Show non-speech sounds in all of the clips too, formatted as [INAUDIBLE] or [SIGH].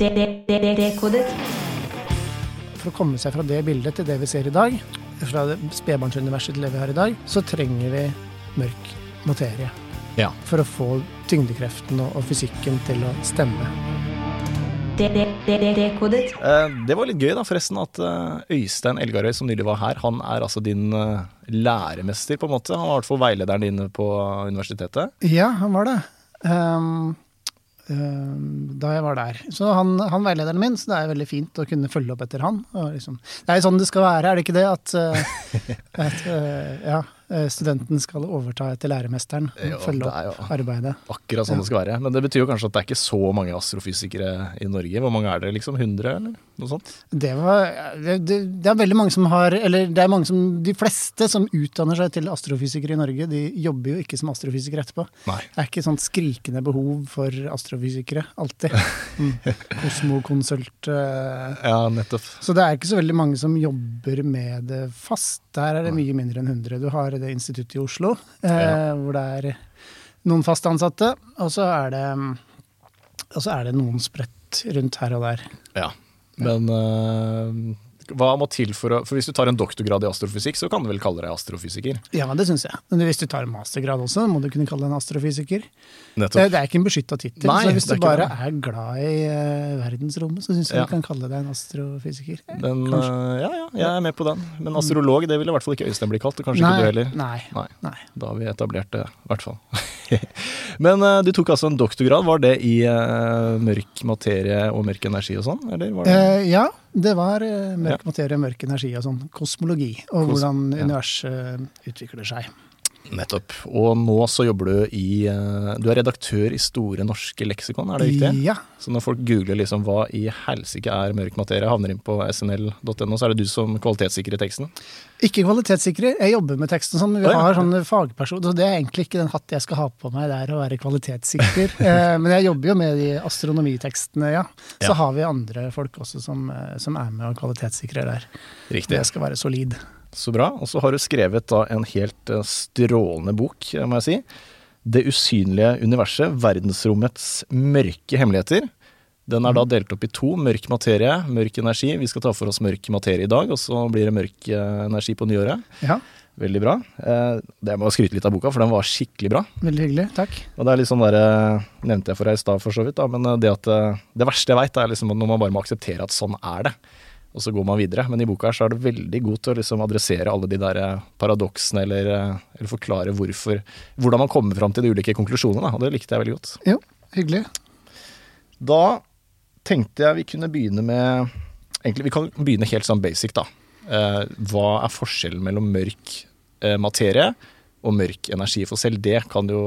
Dekodet. For å komme seg fra det bildet til det vi ser i dag, fra det spedbarnsuniverset til det vi har i dag, så trenger vi mørk materie. Ja. For å få tyngdekreften og, og fysikken til å stemme. Dekodet. Eh, Det var litt gøy, da, forresten, at eh, Øystein Elgarøy, som nylig var her, han er altså din eh, læremester, på en måte. Han var i hvert fall veilederen din på universitetet. Ja, han var det. Ehm, da jeg var der. Så han, han veilederen min, så det er veldig fint å kunne følge opp etter han. Og liksom, det er jo sånn det skal være, er det ikke det? At, eh, [LAUGHS] at eh, ja, eh, studenten skal overta etter læremesteren og følge opp arbeidet. Akkurat sånn det skal være. Men det betyr jo kanskje at det er ikke så mange astrofysikere i Norge. Hvor mange er det? liksom? 100, eller noe sånt? Det, var, det, det, det er veldig mange som har Eller det er mange som De fleste som utdanner seg til astrofysikere i Norge, de jobber jo ikke som astrofysikere etterpå. Nei. Det er ikke sånt skrikende behov for astrofysikere, alltid. Mm. [LAUGHS] Kosmokonsult eh, Ja, nettopp. Så det er ikke så veldig mange som jobber med det fast. Der er det mye mindre enn 100. Du har det instituttet i Oslo, eh, hvor det er noen fast ansatte, og så er det, og så er det noen spredt rundt her og der. Ja. Men eh, hva må til for å For hvis du tar en doktorgrad i astrofysikk, så kan du vel kalle deg astrofysiker? Ja, det syns jeg. Men hvis du tar en mastergrad også, må du kunne kalle deg en astrofysiker. Nettopp. det er ikke en beskytta tittel. Så hvis er du bare det. er glad i uh, verdensrommet, så syns jeg Ja. du kan kalle deg en astrofysiker. Den, Kanskje. eh, ja, ja, jeg er med på den. Men astrolog, det ville i hvert fall ikke Øystein bli kalt. Og kanskje ikke du heller. Nei. Nei. nei. Da har vi etablert det, i hvert fall. [LAUGHS] Men uh, du tok altså en doktorgrad. Var det i eh, mørk materie og mørk energi og sånn? Eller var det Eh, ja, det var eh, mørk materie, mørk energi og sånn. Kosmologi, og hvordan universet utvikler seg. Nettopp. Og nå så jobber du i eh, Du er redaktør i Store norske leksikon, er det riktig? Ja. Så når folk googler liksom hva i helsike er mørk materie, havner inn på snl.no, så er det du som kvalitetssikrer teksten? Ikke kvalitetssikrer. Jeg jobber med teksten sånn. Vi Å, ja. har sånne fagpersoner, så det er egentlig ikke den hatt jeg skal ha på meg der å være kvalitetssikrer. [LAUGHS] eh, men jeg jobber jo med de astronomitekstene, ja. Så Ja. har vi andre folk også som, eh, som er med og kvalitetssikrer der. Riktig. Det skal være solid. Så bra. Og så har du skrevet da en helt eh, strålende bok, eh, må jeg si. 'Det usynlige universet. Verdensrommets mørke hemmeligheter'. Den er da delt opp i to. Mørk materie, mørk energi. Vi skal ta for oss mørk materie i dag, og så blir det mørk eh, energi på nyåret. Ja, Veldig bra. Det må jeg skryte litt av boka, for den var skikkelig bra. veldig hyggelig. Takk. Og det er litt sånn der, nevnte jeg for deg i stad for så vidt, da, men det at det verste jeg veit, er liksom når man bare må akseptere at sånn er det. Og så går man videre. Men i boka her så er det veldig god til å liksom adressere alle de der eh, paradoksene, eller, eh, eller forklare hvorfor, hvordan man kommer fram til de ulike konklusjonene. Og det likte jeg veldig godt. Jo, hyggelig. Da tenkte jeg vi kunne begynne med Egentlig, vi kan begynne helt sånn basic, da. Eh, hva er forskjellen mellom mørk materie og mørk energi? For selv det kan jo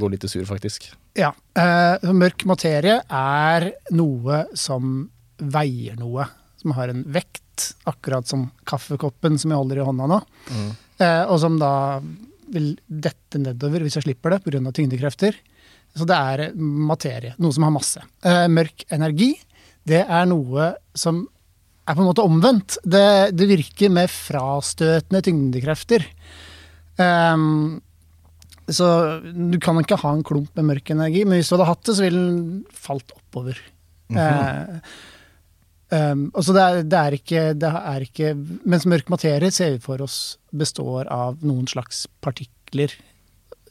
gå litt i sur, faktisk. Ja. Eh, mørk materie er noe som veier noe. Som har en vekt, akkurat som kaffekoppen som jeg holder i hånda nå. Eh, og som da vil dette nedover hvis jeg slipper det pga. tyngdekrefter. Så det er materie, noe som har masse. Eh, mørk energi, det er noe som er på en måte omvendt. Det, det virker med frastøtende tyngdekrefter. Um, så du kan ikke ha en klump med mørk energi, men hvis du hadde hatt det, så ville den falt oppover. Eh, ehm, og så det er, det, er ikke, det er ikke Mens mørk materie ser vi for oss består av noen slags partikler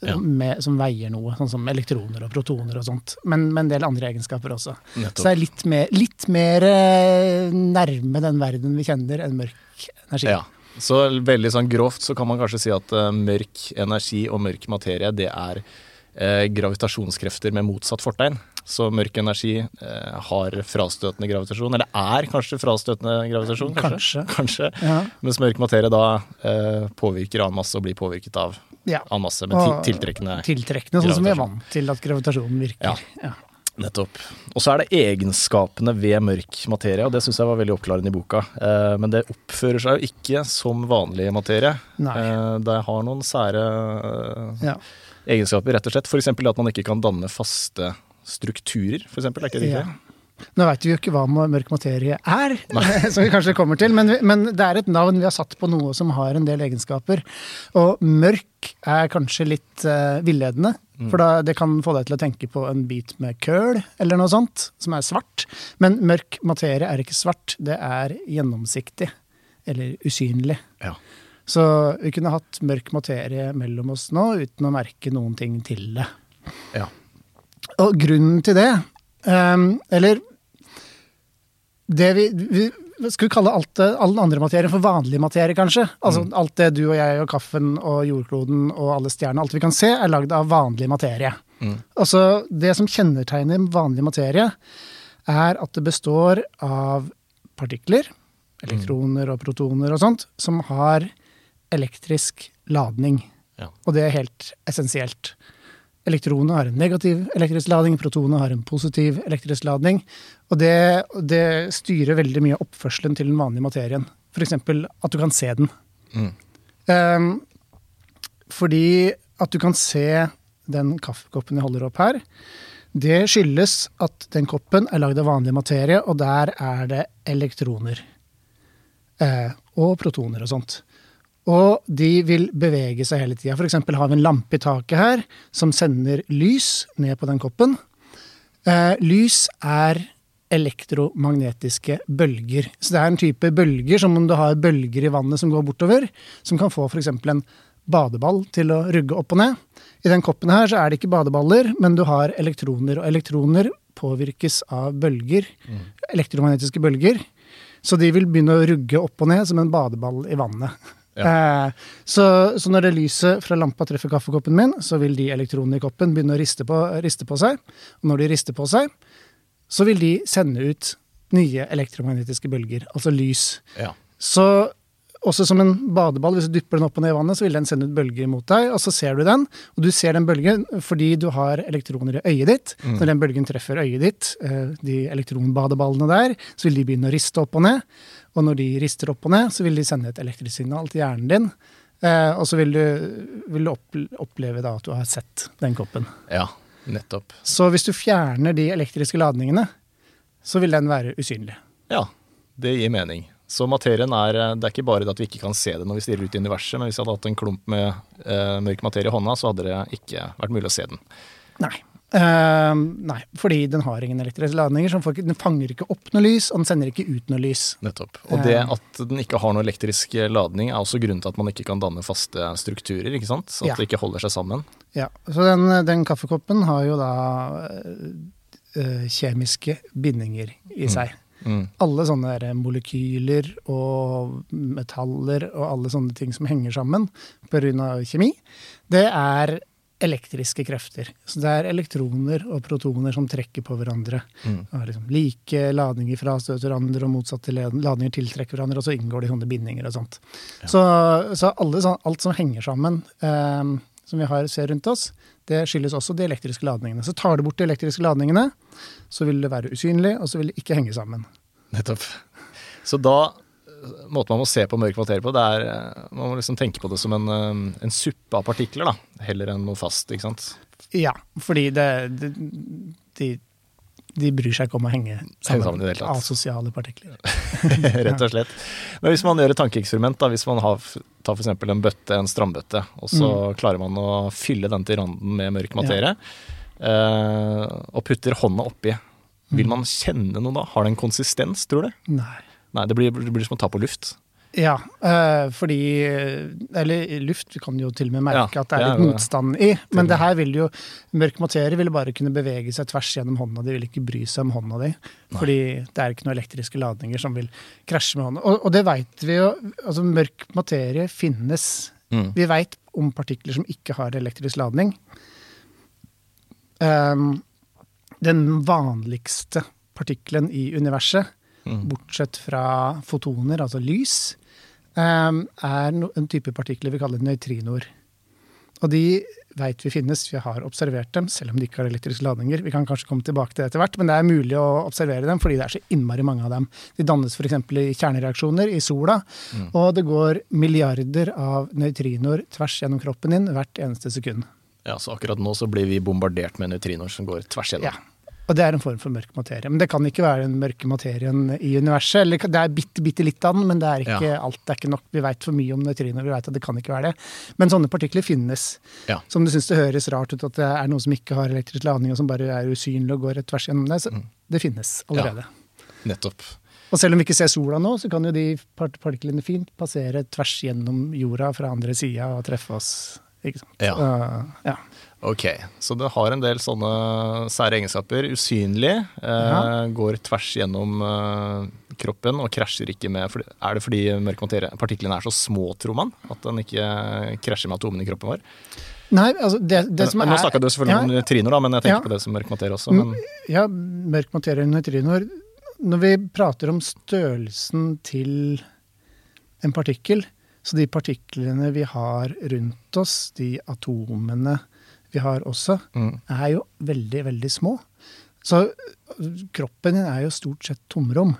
Ja. med, som veier noe, sånn som elektroner og protoner og sånt. Men med en del andre egenskaper også. Nettopp. Så det er litt mer, litt mer eh, nærme den verden vi kjenner, enn mørk energi. Ja. Så veldig sånn grovt så kan man kanskje si at uh, mørk energi og mørk materie, det er eh, gravitasjonskrefter med motsatt fortegn. Så mørk energi eh, har frastøtende gravitasjon, eller er kanskje frastøtende gravitasjon, kanskje? Kanskje. [LAUGHS] kanskje. Ja. Mens mørk materie da eh, påvirker annen masse og blir påvirket av Ja. annen masse, Og tiltrekkende. Tiltrekkende, sånn som vi er vant til at gravitasjonen virker. Ja. Ja. Nettopp. Og så er det egenskapene ved mørk materie, og det syns jeg var veldig oppklarende i boka. Eh, men det oppfører seg jo ikke som vanlig materie. Nei. Eh, det har noen sære eh, Ja. egenskaper, rett og slett. F.eks. at man ikke kan danne faste strukturer, for eksempel. Er ikke det Ja. Nå veit vi jo ikke hva mørk materie er, [LAUGHS] som vi kanskje kommer til, men, men det er et navn vi har satt på noe som har en del egenskaper. Og mørk er kanskje litt uh, villedende, for da, det kan få deg til å tenke på en bit med køl eller noe sånt, som er svart. Men mørk materie er ikke svart, det er gjennomsiktig. Eller usynlig. Ja. Så vi kunne hatt mørk materie mellom oss nå uten å merke noen ting til det. Ja. Og grunnen til det, um, eller det vi, vi skal vi kalle alt det, all den andre materien for vanlig materie, kanskje? Altså alt det du og jeg og kaffen og jordkloden og alle stjernene, alt vi kan se, er lagd av vanlig materie. Altså, det som kjennetegner vanlig materie, er at det består av partikler, elektroner og protoner og sånt, som har elektrisk ladning. Ja. Og det er helt essensielt. Elektronene har en negativ elektrisk ladning, protonene har en positiv elektrisk ladning. Og det, det styrer veldig mye oppførselen til den vanlige materien. F.eks. at du kan se den. Mm. Um, fordi at du kan se den kaffekoppen jeg holder opp her, det skyldes at den koppen er lagd av vanlig materie, og der er det elektroner. Eh, og protoner og sånt. Og de vil bevege seg hele tida. F.eks. har vi en lampe i taket her som sender lys ned på den koppen. Eh, lys er elektromagnetiske bølger. Så det er en type bølger, som om du har bølger i vannet som går bortover, som kan få f.eks. en badeball til å rugge opp og ned. I den koppen her så er det ikke badeballer, men du har elektroner, og elektroner påvirkes av bølger, elektromagnetiske bølger. Så de vil begynne å rugge opp og ned som en badeball i vannet. Eh, så, så når det lyset fra lampa treffer kaffekoppen min, så vil de elektronene i koppen begynne å riste på, riste på seg. Og når de rister på seg, så vil de sende ut nye elektromagnetiske bølger, altså lys. Ja. Så også som en badeball, hvis du dypper den opp og ned i vannet, så vil den sende ut bølger mot deg, og så ser du den. Og du ser den bølgen fordi du har elektroner i øyet ditt. Når den bølgen treffer øyet ditt, eh, de elektronbadeballene der, så vil de begynne å riste opp og ned. Og når de rister opp og ned, så vil de sende et elektrisk signal til hjernen din. Eh, og så vil du, vil du oppleve da at du har sett den koppen. ja, nettopp. Så hvis du fjerner de elektriske ladningene, så vil den være usynlig. Ja, det gir mening. Så materien er Det er ikke bare det at vi ikke kan se det når vi stirrer ut i universet, men hvis jeg hadde hatt en klump med eh, mørk materie i hånda, så hadde det ikke vært mulig å se den. Nei. Uh, nei, fordi den har ingen elektriske ladninger. Så den, fanger ikke opp noe lys, og den sender ikke ut noe lys. Nettopp. Og det at den ikke har noe elektrisk ladning, er også grunnen til at man ikke kan danne faste strukturer. ikke sant? Så at Ja. det ikke holder seg sammen. Ja, Så den, den kaffekoppen har jo da uh, kjemiske bindinger i seg. Mm. Alle sånne der molekyler og metaller og alle sånne ting som henger sammen pga. kjemi, det er elektriske krefter. Så det er elektroner og protoner som trekker på hverandre. Mm. Liksom like ladninger frastøter hverandre, og motsatte ladninger tiltrekker hverandre, og så inngår det sånne bindinger og sånt. Så, så alle, alt som henger sammen, eh, som vi har, ser rundt oss, det skyldes også de elektriske ladningene. Så tar du bort de elektriske ladningene, så vil det være usynlig, og så vil det ikke henge sammen. Nettopp. Så da Måten man må se på mørk materie på, det er eh, Man må liksom tenke på det som en, eh, en suppe av partikler, da. Heller enn noe fast, ikke sant. Ja, fordi det, det de, de bryr seg ikke om å henge sammen. sammen i det hele tatt. Asosiale partikler. [LAUGHS] Rett og slett. Men hvis man gjør et tankeeksperiment, da, hvis man har, tar f.eks. en bøtte, en strambøtte, og så klarer man å fylle den til randen med mørk materie, eh, og putter hånda oppi, vil man kjenne noe da? Har det en konsistens, tror du? Nei. Nei, det blir, det blir som å ta på luft. Ja, eh, fordi Eller luft vi kan jo til og med merke Ja, at det er litt jo- motstand i. Men det her vil jo Mørk materie ville bare kunne bevege seg tvers gjennom hånda di, vil ikke bry seg om hånda di. Fordi det er ikke noen elektriske ladninger som vil krasje med hånda. Og, og det veit vi jo. Altså, mørk materie finnes. Mm. Vi veit om partikler som ikke har elektrisk ladning. Um, den vanligste partikkelen i universet, bortsett fra fotoner, altså lys, um, er en type partikler vi kaller nøytrinoer. Og de veit vi finnes, vi har observert dem, selv om de ikke har elektriske ladninger. Vi kan kanskje komme tilbake til det etter hvert, men det er mulig å observere dem fordi det er så innmari mange av dem. De dannes f.eks. i kjernereaksjoner i sola, og det går milliarder av nøytrinoer tvers gjennom kroppen din hvert eneste sekund. Ja, Så akkurat nå så blir vi bombardert med nøytrinoer som går tvers gjennom. Ja. Og det er en form for mørk materie. Men det kan ikke være den mørke materien i universet. Eller det er bitte, bitte litt av den, men det er ikke Ja. alt. Det er ikke nok. Vi veit for mye om nøytrinoer. Vi vet at det kan ikke være det. Men sånne partikler finnes. Ja. Som du syns det høres rart ut at det er noe som ikke har elektrisk ladning, og som bare er usynlig og går rett tvers gjennom det. Så Mm. det finnes allerede. Nettopp. Og selv om vi ikke ser sola nå, så kan jo de partiklene fint passere tvers gjennom jorda fra andre sida og treffe oss. Ikke sant? Ja. Uh, ja. Ok, så det har en del sånne sære egenskaper. Usynlig, eh, Ja. går tvers gjennom eh, kroppen og krasjer ikke med Er det fordi mørk partiklene er så små, tror man? At den ikke krasjer med atomene i kroppen vår? Nei, altså det, det som Nå er snakka du selvfølgelig om nøytrinoer, da, men jeg tenker Ja. på det som mørk materie også. Mm. Men, Ja, mørk materie og nøytrinoer. Når vi prater om størrelsen til en partikkel, så de partiklene vi har rundt oss, de atomene vi har også, Mm. er jo veldig, veldig små. Så øh, kroppen din er jo stort sett tomrom.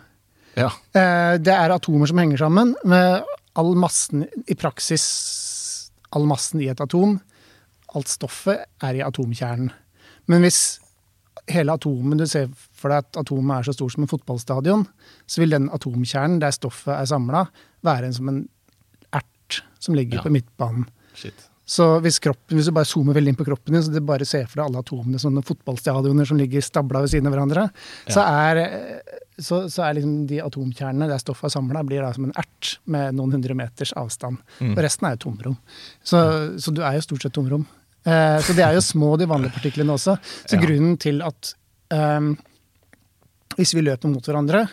ja. Eh, Det er atomer som henger sammen, med all massen i praksis All massen i et atom, alt stoffet, er i atomkjernen. Men hvis hele atomen, Du ser for deg at atomet er så stort som en fotballstadion, så vil den atomkjernen der stoffet er samla, være en som en ert som ligger Ja. på midtbanen. Shit. Så hvis, kroppen, hvis du bare zoomer veldig inn på kroppen din, så du bare ser for deg alle atomene som noen fotballstadioner som ligger stabla ved siden av hverandre, så er, så, så er liksom de atomkjernene der stoffet er samla, blir da som en ert med noen hundre meters avstand. Mm. Og resten er jo tomrom. Så, så du er jo stort sett tomrom. Eh, så det er jo små, de vanlige partiklene også. Så Ja. grunnen til at um, hvis vi løper mot hverandre,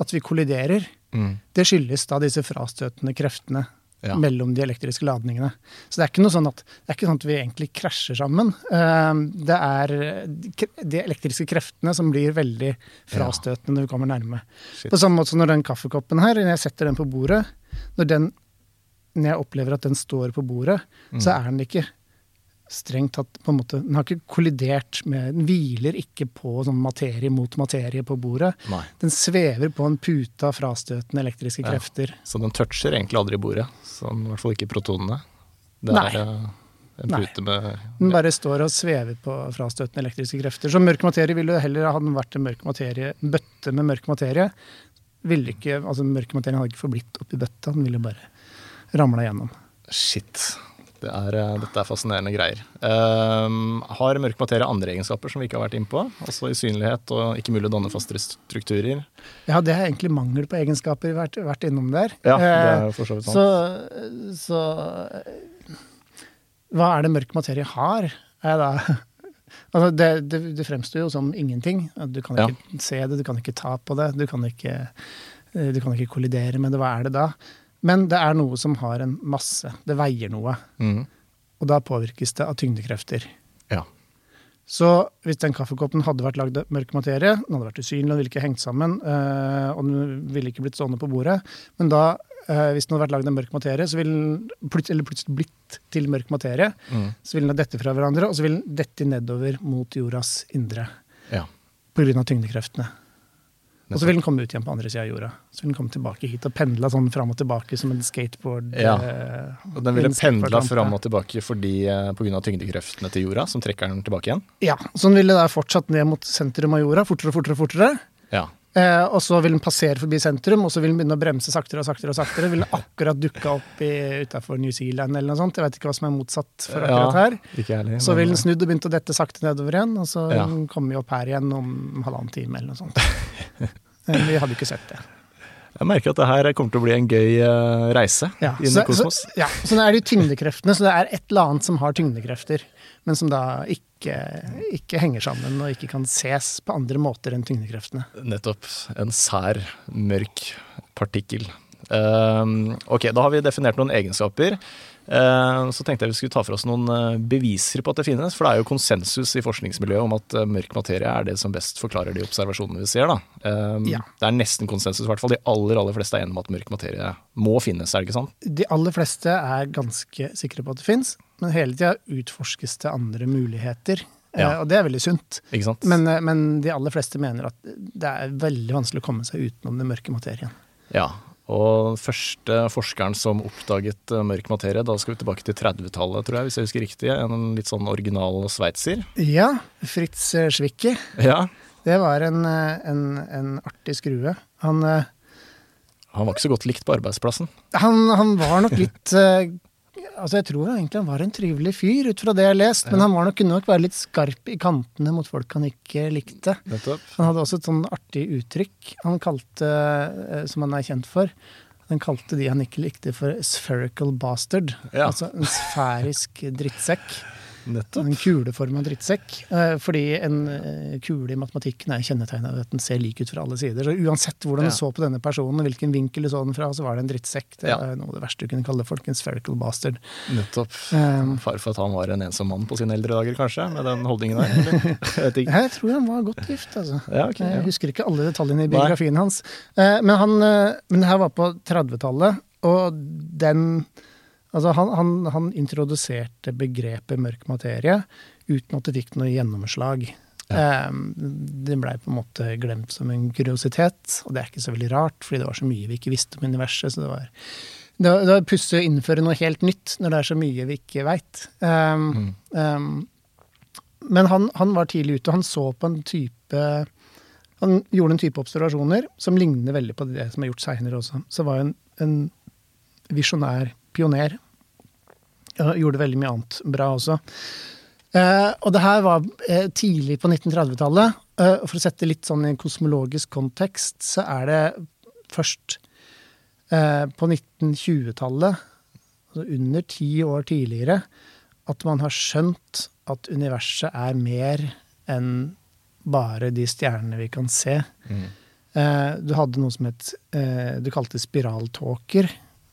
at vi kolliderer, Mm. det skyldes da disse frastøtende kreftene Ja. mellom de elektriske ladningene. Så det er ikke noe sånn at, det er ikke sånn at vi egentlig krasjer sammen. Eh, Det er de elektriske kreftene som blir veldig frastøtende når vi kommer nærme. Shit. På samme måte som når den kaffekoppen her, når jeg setter den på bordet, når, den, når jeg opplever at den står på bordet, så Mm. er den ikke strengt tatt på en måte, Den har ikke kollidert med Den hviler ikke på sånn materie mot materie på bordet. Nei. Den svever på en pute av frastøtende elektriske Ja. krefter. Så den toucher egentlig aldri bordet. Sånn, I hvert fall ikke protonene. Det er Nei. en Nei. pute med Den bare står og svever på frastøtende elektriske krefter. Så mørk materie ville heller ha den vært en mørk materie, en bøtte med mørk materie. Ville ikke, altså Mørk materie hadde ikke forblitt oppi bøtta, den ville bare ramla gjennom. Shit. Det er, eh, dette er fascinerende greier. Um, har mørk materie andre egenskaper som vi ikke har vært inne på? Altså synlighet og ikke mulig å danne faste strukturer? Ja, det er egentlig mangel på egenskaper vært, vært innom der. Ja, det Eh, er for så vidt sant. Så, så eh, Hva er det mørk materie har? Er da, [LAUGHS] altså det, det, det fremstår jo som ingenting. Du kan Ja. ikke se det, du kan ikke ta på det, du kan ikke, eh, du kan ikke kollidere med det. Hva er det da? Men det er noe som har en masse. Det veier noe. Mm. Og da påvirkes det av tyngdekrefter. Ja. Så hvis den kaffekoppen hadde vært lagd av mørk materie, den hadde vært usynlig, den ville ikke hengt sammen, øh, og den ville ikke blitt stående på bordet, men da, øh, hvis den hadde vært lagd av mørk materie, så ville plut eller plutselig blitt til mørk materie, mm. så ville den dette fra hverandre, og så ville den dette nedover mot jordas indre ja. på grunn av tyngdekreftene. Og så vil den komme ut igjen på andre sida av jorda. Så vil den komme tilbake hit og pendle sånn fram og tilbake som en skateboard. Ja. øh, Og den ville en pendla fram og tilbake fordi, eh, av tyngdekreftene til jorda, som trekker den tilbake igjen? Ja, så den ville da fortsatt ned mot sentrum av jorda, fortere og fortere og fortere. Ja. Eh, og så vil den passere forbi sentrum, og så vil den begynne å bremse saktere og saktere. og saktere. Vil den akkurat dukke opp utafor New Zealand eller noe sånt. Jeg vet ikke hva som er motsatt for akkurat her. Ikke ærlig. Så vil den snudd og begynt å dette sakte nedover igjen, og så Ja. kommer den opp her igjen om halvannen time eller noe sånt. [LAUGHS] Eh, Vi hadde ikke sett det. Jeg merker at det her kommer til å bli en gøy eh, reise Ja, inn i kosmos. Så, ja, så det er det jo tyngdekreftene, så det er et eller annet som har tyngdekrefter, men som da ikke, ikke henger sammen og ikke kan ses på andre måter enn tyngdekreftene. Nettopp. En sær, mørk partikkel. Um, ok, da har vi definert noen egenskaper. Eh, Så tenkte jeg vi skulle ta for oss noen eh, beviser på at det finnes. For det er jo konsensus i forskningsmiljøet om at eh, mørk materie er det som best forklarer de observasjonene vi ser. da. Ja. Det er nesten konsensus, i hvert fall. De aller aller fleste er enige om at mørk materie må finnes, er det ikke sant? De aller fleste er ganske sikre på at det fins, men hele tida utforskes det andre muligheter. Ja. Og det er veldig sunt. Men, men de aller fleste mener at det er veldig vanskelig å komme seg utenom den mørke materien. Ja, og første forskeren som oppdaget eh, mørk materie, da skal vi tilbake til 30-tallet, tror jeg, hvis jeg husker riktig. En litt sånn original sveitser. Ja, Fritz eh, Schwicke. Ja. Det var en, eh, en, en artig skrue. Han, Han var ikke så godt likt på arbeidsplassen. han, han var nok litt Altså, jeg tror egentlig han var en trivelig fyr, ut fra det jeg har lest, men han var nok, kunne nok være litt skarp i kantene mot folk han ikke likte. Han hadde også et sånn artig uttrykk han kalte, eh, som han er kjent for. Han kalte de han ikke likte for 'spherical bastard'. Ja. Altså en sfærisk drittsekk. [LAUGHS] Nettopp. En kuleforma drittsekk. Eh, Fordi en eh, kule i matematikken er kjennetegna ved at den ser lik ut fra alle sider. Så uansett hvordan Ja. du så på denne personen, hvilken vinkel du så den fra, så var det en drittsekk. Det Ja. er noe av det verste du kunne kalle folk. En spherical bastard. Nettopp. Um, Far for at han var en ensom mann på sine eldre dager, kanskje, med den holdningen der. [LAUGHS] Jeg. Jeg tror han var godt gift, altså. Ja, okay, ja. Jeg husker ikke alle detaljene i biografien hans. Eh, Men, han, eh, men det her var på 30-tallet, og den Altså, han, han, han introduserte begrepet mørk materie uten at det fikk noe gjennomslag. Eh, Det blei på en måte glemt som en kuriositet, og det er ikke så veldig rart, fordi det var så mye vi ikke visste om universet. så det var det var- var pussig å innføre noe helt nytt når det er så mye vi ikke veit. Um, um, men han, han var tidlig ute, han så på en type Han gjorde en type observasjoner som ligner veldig på det som er gjort seinere også. Så var han en visjonær pioner. Og gjorde veldig mye annet bra også. Eh, og det her var eh, tidlig på 1930-tallet. Eh, og for å sette litt sånn i en kosmologisk kontekst, så er det først eh, på 1920-tallet, altså under ti år tidligere, at man har skjønt at universet er mer enn bare de stjernene vi kan se. Eh, du hadde noe som het eh, Du kalte spiraltåker.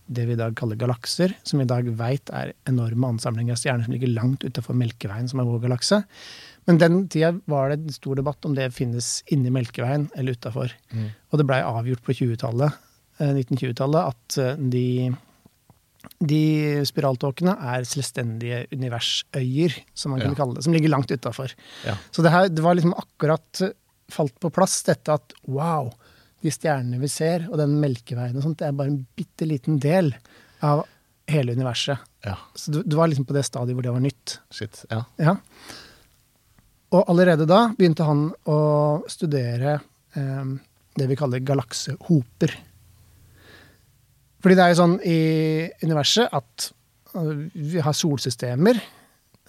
Det vi i dag kaller galakser, som vi i dag veit er enorme ansamlinger av stjerner som ligger langt utenfor Melkeveien, som er vår galakse. Men den tida var det en stor debatt om det finnes inni Melkeveien eller utafor. Og det blei avgjort på 20-tallet, eh, 1920-tallet at eh, de de spiraltåkene er selvstendige universøyer, som man Ja. kunne kalle det, som ligger langt utafor. Ja. Så det, her, det var liksom akkurat eh, falt på plass, dette at wow, de stjernene vi ser, og den melkeveien og sånt, det er bare en bitte liten del av hele universet. Ja, Så du, du var liksom på det stadiet hvor det var nytt. shit. Ja. Ja. Og allerede da begynte han å studere eh, det vi kaller galaksehoper. Fordi det er jo sånn i universet at øh, vi har solsystemer,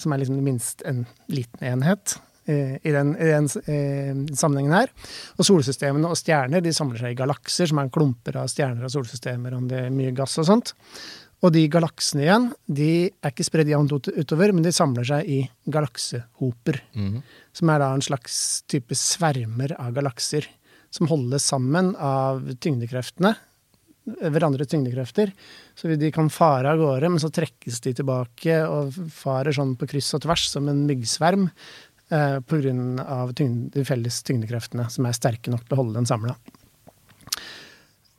som er liksom minst en liten enhet i den, i den eh, sammenhengen her. Og solsystemene og stjerner de samler seg i galakser, som er klumper av stjerner og solsystemer, om det er mye gass og sånt. Og de galaksene igjen, de er ikke spredd jevnt utover, men de samler seg i galaksehoper. Mhm. Som er da en slags type svermer av galakser. Som holdes sammen av tyngdekreftene. Hverandres tyngdekrefter. Så de kan fare av gårde, men så trekkes de tilbake og farer sånn på kryss og tvers som en myggsverm. Eh, grunn av de felles tyngdekreftene, som er sterke nok til å holde den samla.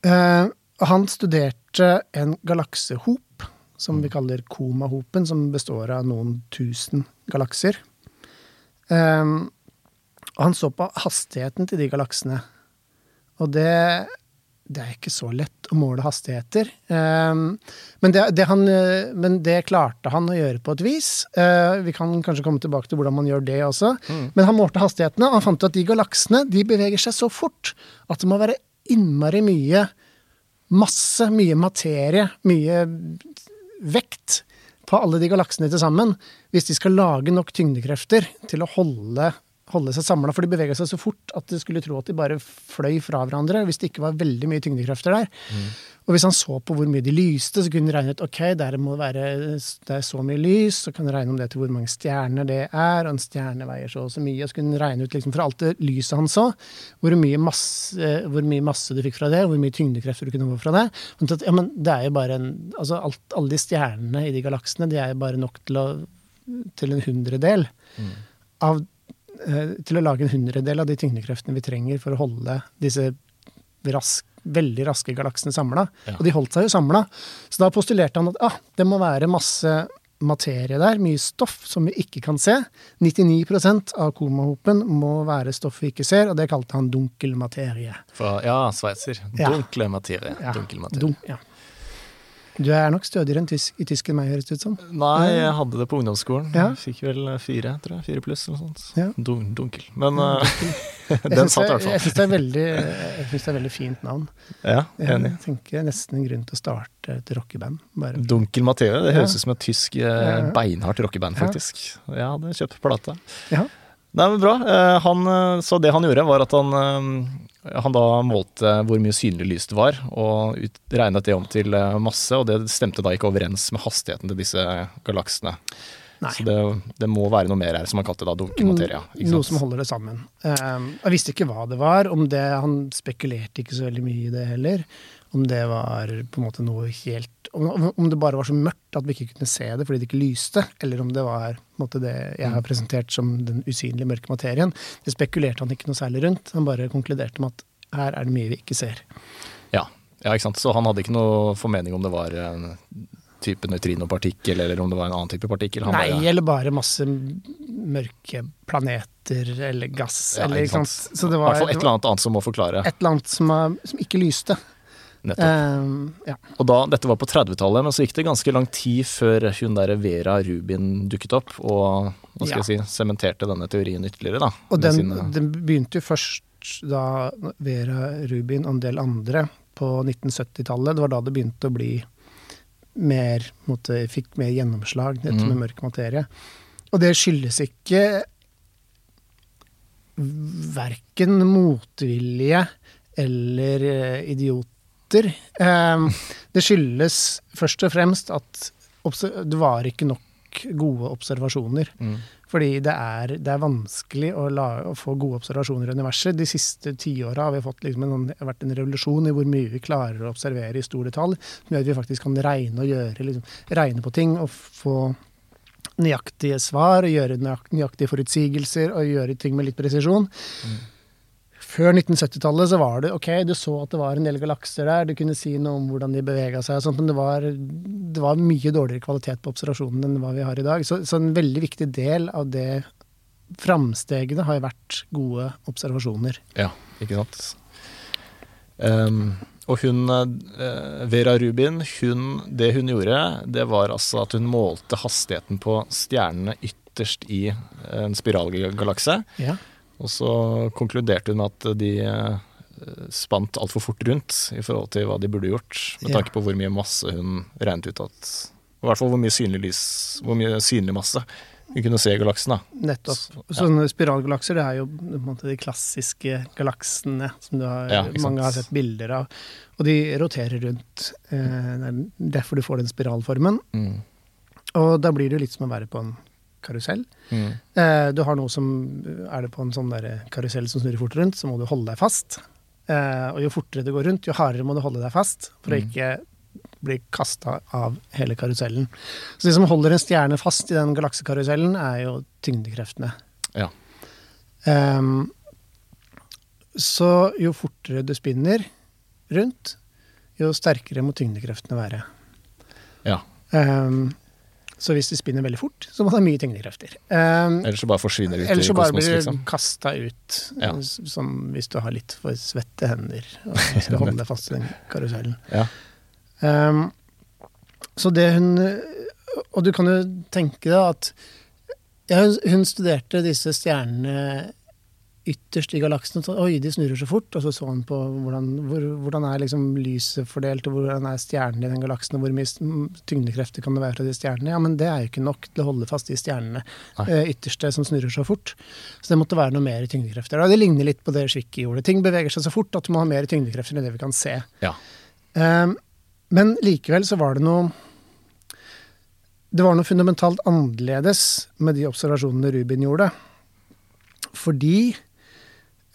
Eh, han studerte en galaksehop, som vi kaller komahopen, som består av noen tusen galakser. Um, og han så på hastigheten til de galaksene. Og det, det er ikke så lett å måle hastigheter. Um, men, det, det han, eh, men det klarte han å gjøre på et vis. Uh, vi kan kanskje komme tilbake til hvordan man gjør det også. Men han målte hastighetene, og han fant ut at de galaksene de beveger seg så fort at det må være innmari mye masse, mye materie, mye vekt på alle de galaksene til sammen hvis de skal lage nok tyngdekrefter til å holde, holde seg samla. For de bevega seg så fort at du skulle tro at de bare fløy fra hverandre hvis det ikke var veldig mye tyngdekrefter der. Og hvis han så på hvor mye de lyste, så kunne han regne ut ok, der må være det er så mye lys, så kan han regne om det til hvor mange stjerner det er, og en stjerne veier så og så mye. Og så kunne han regne ut liksom fra alt det lyset han så, hvor mye masse, hvor mye masse du fikk fra det, hvor mye tyngdekrefter du kunne få fra det. At, ja, men det er jo bare en, altså alt, Alle de stjernene i de galaksene de er jo bare nok til, å, til en hundredel av eh, til å lage en hundredel av de tyngdekreftene vi trenger for å holde disse rask, veldig raske galaksene samla. Ja. Og de holdt seg jo samla. Så da postulerte han at ah, det må være masse materie der, mye stoff som vi ikke kan se. 99% av komahopen må være stoff vi ikke ser, og det kalte han dunkel materie. For, ja, sveitser. Dunkel Dunkle materie. Ja, Dunkel materie. dun- ja. Du er nok stødigere enn tysk, i tysk enn meg, høres det ut som. Nei, jeg hadde det på ungdomsskolen. Ja. Fikk vel fire, tror jeg. Fire pluss eller noe sånt. Ja. Dun, dunkel. Men eh, [LAUGHS] den syns satt i hvert hvert jeg fall. syns det, er er veldig fint navn. Ja, enig. Jeg tenker nesten en grunn til å starte et rockeband. Bare. Dunkel Mathieu, Det høres ut som et tysk eh, Ja, ja. beinhardt rockeband, faktisk. Jeg hadde kjøpt plate. Ja. Nei, men bra. Eh, Han, eh, så det han gjorde, var at han, eh, han da målte hvor mye synlig lys det var, og ut, regnet det om til masse, og det stemte da ikke overens med hastigheten til disse galaksene. Nei. Så det, det må være noe mer her, som han kalte da dunkel materie. Noe som holder det sammen. Jeg visste ikke hva det var. Om det, han spekulerte ikke så veldig mye i det heller. Om det var på en måte noe helt Om, det bare var så mørkt at vi ikke kunne se det fordi det ikke lyste, eller om det var på en måte, det jeg har presentert som den usynlige mørke materien. Det spekulerte han ikke noe særlig rundt. Han bare konkluderte med at her er det mye vi ikke ser. Ja. ja, ikke sant. Så han hadde ikke noe formening om det var en type nøytrinopartikkel, eller om det var en annen type partikkel. Han Nei, bare- eller bare masse mørke planeter eller gass. Ja, eller, ikke sant. Så det I hvert fall et eller annet annet som må forklare. et eller annet som, er, som ikke lyste. Um, ja. Og da, Dette var på 30-tallet, men så gikk det ganske lang tid før hun der Vera Rubin dukket opp og hva skal Ja. jeg si, sementerte denne teorien ytterligere. da. Og den, sine- den begynte jo først da Vera Rubin og en del andre på 1970-tallet. Det var da det begynte å bli mer måtte, Fikk mer gjennomslag, dette mm. med mørk materie. Og det skyldes ikke verken motvilje eller eh, idioter. Eh, Det skyldes først og fremst at det var ikke nok gode observasjoner. Mm. Fordi det er, det er vanskelig å, la, å få gode observasjoner i universet. De siste tiåra har vi fått liksom en, det har vært en revolusjon i hvor mye vi klarer å observere i stor detalj. Som gjør at vi faktisk kan regne og gjøre, liksom, regne på ting og få nøyaktige svar, og gjøre nøyaktige forutsigelser og gjøre ting med litt presisjon. Før 1970-tallet så var det ok, du så at det var en del galakser der, du kunne si noe om hvordan de bevega seg, og sånt, men det var, det var mye dårligere kvalitet på observasjonen enn hva vi har i dag. Så, så en veldig viktig del av det framstegene har jo vært gode observasjoner. Ja, ikke sant. Um, og hun, eh, Vera Rubin, hun, det hun gjorde, det var altså at hun målte hastigheten på stjernene ytterst i en spiralgalakse. Ja. Og så konkluderte hun at de eh, spant altfor fort rundt i forhold til hva de burde gjort, med tanke på hvor mye masse hun regnet ut at I hvert fall hvor mye synlig lys, hvor mye synlig masse hun kunne se i galaksen. da. Nettopp. Ja. Spiralgalakser det er jo på en måte de klassiske galaksene som du har, Ja, mange har sett bilder av. Og de roterer rundt. Eh, Det er derfor du får den spiralformen. Og da blir det jo litt som å være på en karusell. Mm. Eh, Du har noe som Er det på en sånn der karusell som snurrer fort rundt, så må du holde deg fast. Eh, Og jo fortere det går rundt, jo hardere må du holde deg fast for å Mm. ikke bli kasta av hele karusellen. Så det som holder en stjerne fast i den galaksekarusellen, er jo tyngdekreftene. Ja. Um, så jo fortere du spinner rundt, jo sterkere må tyngdekreftene være. Ja. Ehm, så hvis du spinner veldig fort, så må det ha mye tyngdekrefter. Um, Ellers så bare forsvinner du ut i kosmos, liksom. Ellers så bare blir blir liksom. du kasta ut, Ja. som hvis du har litt for svette hender og [LAUGHS] skal holde deg fast i den karusellen. Ja. Um, så det hun Og du kan jo tenke deg at ja, hun, hun studerte disse stjernene ytterst i galaksen. så, Oi, de snurrer så fort. Og så så han på hvordan, hvor, hvordan er liksom lyset fordelt, og hvordan er stjernene i den galaksen, og hvor mye tyngdekrefter kan det være fra de stjernene. Ja, men det er jo ikke nok til å holde fast de stjernene eh, ytterste som snurrer så fort. Så det måtte være noe mer tyngdekrefter. Det ligner litt på det Schwicke gjorde. Ting beveger seg så fort at du må ha mer tyngdekrefter enn det vi kan se. Ja. Eh, Men likevel så var det noe Det var noe fundamentalt annerledes med de observasjonene Rubin gjorde. Fordi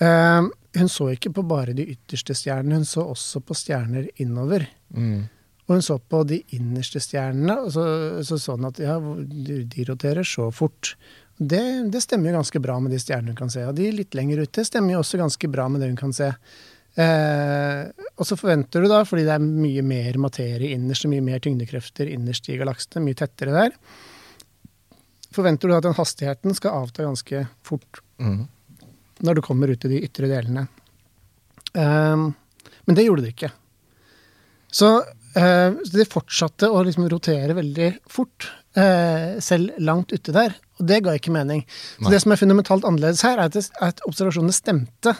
eh, hun så ikke på bare de ytterste stjernene, hun så også på stjerner innover. Mm. Og hun så på de innerste stjernene, og så så, så hun at ja, de, roterer så fort. Det, det stemmer jo ganske bra med de stjernene hun kan se. Og de litt lenger ute stemmer jo også ganske bra med det hun kan se. Eh, og så forventer du da, fordi det er mye mer materie innerst og mye mer tyngdekrefter innerst i galaksene, mye tettere der, forventer du at den hastigheten skal avta ganske fort Mm. Når du kommer ut i de ytre delene. Ehm, men det gjorde det ikke. Så eh, det fortsatte å liksom rotere veldig fort, eh, selv langt ute der. Og det ga ikke mening. Så Nei. det som er fundamentalt annerledes her, er at, er at observasjonene stemte